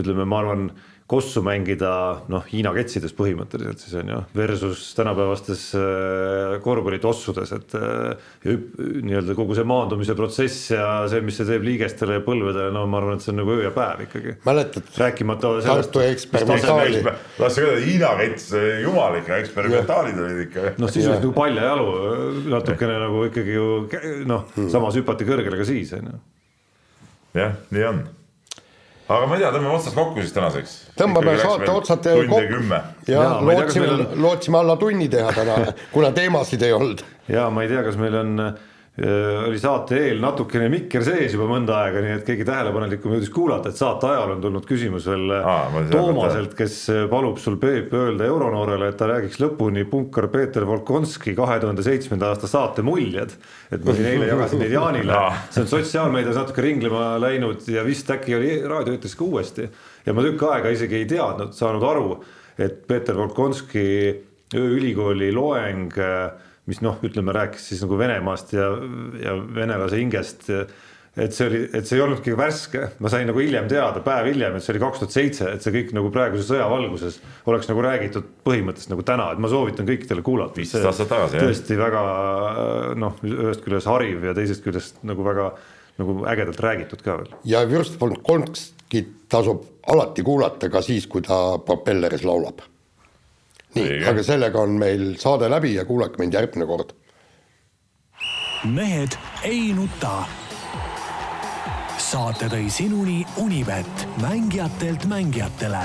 ütleme, ma arvan, kossu mängida noh, Hiina ketsides põhimõtteliselt siis on ju, versus tänapäevastes äh, korvpallitossudes, et äh, nii-öelda kogu see maandumise protsess ja see, mis see teeb liigestele ja põlvedele, no ma arvan, et see on nagu öö ja päev ikkagi. mäletad, rääkimata sellest, Tartu eksperimentaali. tahtsin öelda, Hiina kets, jumal ikka, eksperimentaalid olid ikka. noh, sisuliselt nagu paljajalu natukene nagu ikkagi ju noh, samas hüpati kõrgele ka siis on ju. jah, nii on. Aga ma ei tea, tõmbame otsad kokku siis tänaseks. tõmbame saate otsad kokku. ja lootsime lootsime alla tunni teha täna, kuna teemasid ei olnud ja ma ei tea, kas meil on oli saate eel natukene mikker sees juba mõnda aega, nii et keegi tähelepanelikum jõudis kuulata, et saate ajal on tulnud küsimus veel äh, tea, Toomaselt, kes äh, palub sul Peep öelda Euronoorele, et ta räägiks lõpuni punkar Peeter Volkonski kahe tuhande seitsmenda aasta saate muljed. et ma siin eile jagasin neid Jaanile Aa. see on sotsiaalmeedias natuke ringlema läinud ja vist äkki oli raadioeetris ka uuesti. ja ma tükk aega isegi ei teadnud, saanud aru, et Peeter Volkonski ööülikooli loeng, mis noh, ütleme, rääkis siis nagu Venemaast ja, ja venelase hingest. et see oli, et see ei olnudki värske, ma sain nagu hiljem teada, päev hiljem, et see oli kaks tuhat seitse, et see kõik nagu praeguse sõja valguses oleks nagu räägitud põhimõtteliselt nagu täna, et ma soovitan kõikidele kuulata. 15 aastat tagasi, jah. tõesti väga noh, ühest küljest hariv ja teisest küljest nagu väga nagu ägedalt räägitud ka veel. ja Würst von Kolmskit tasub alati kuulata ka siis, kui ta propelleris laulab. Nii, aga sellega on meil saade läbi ja kuulake mind järgmine kord. mehed ei nuta. saate tõi sinuni Unibet, mängijatelt mängijatele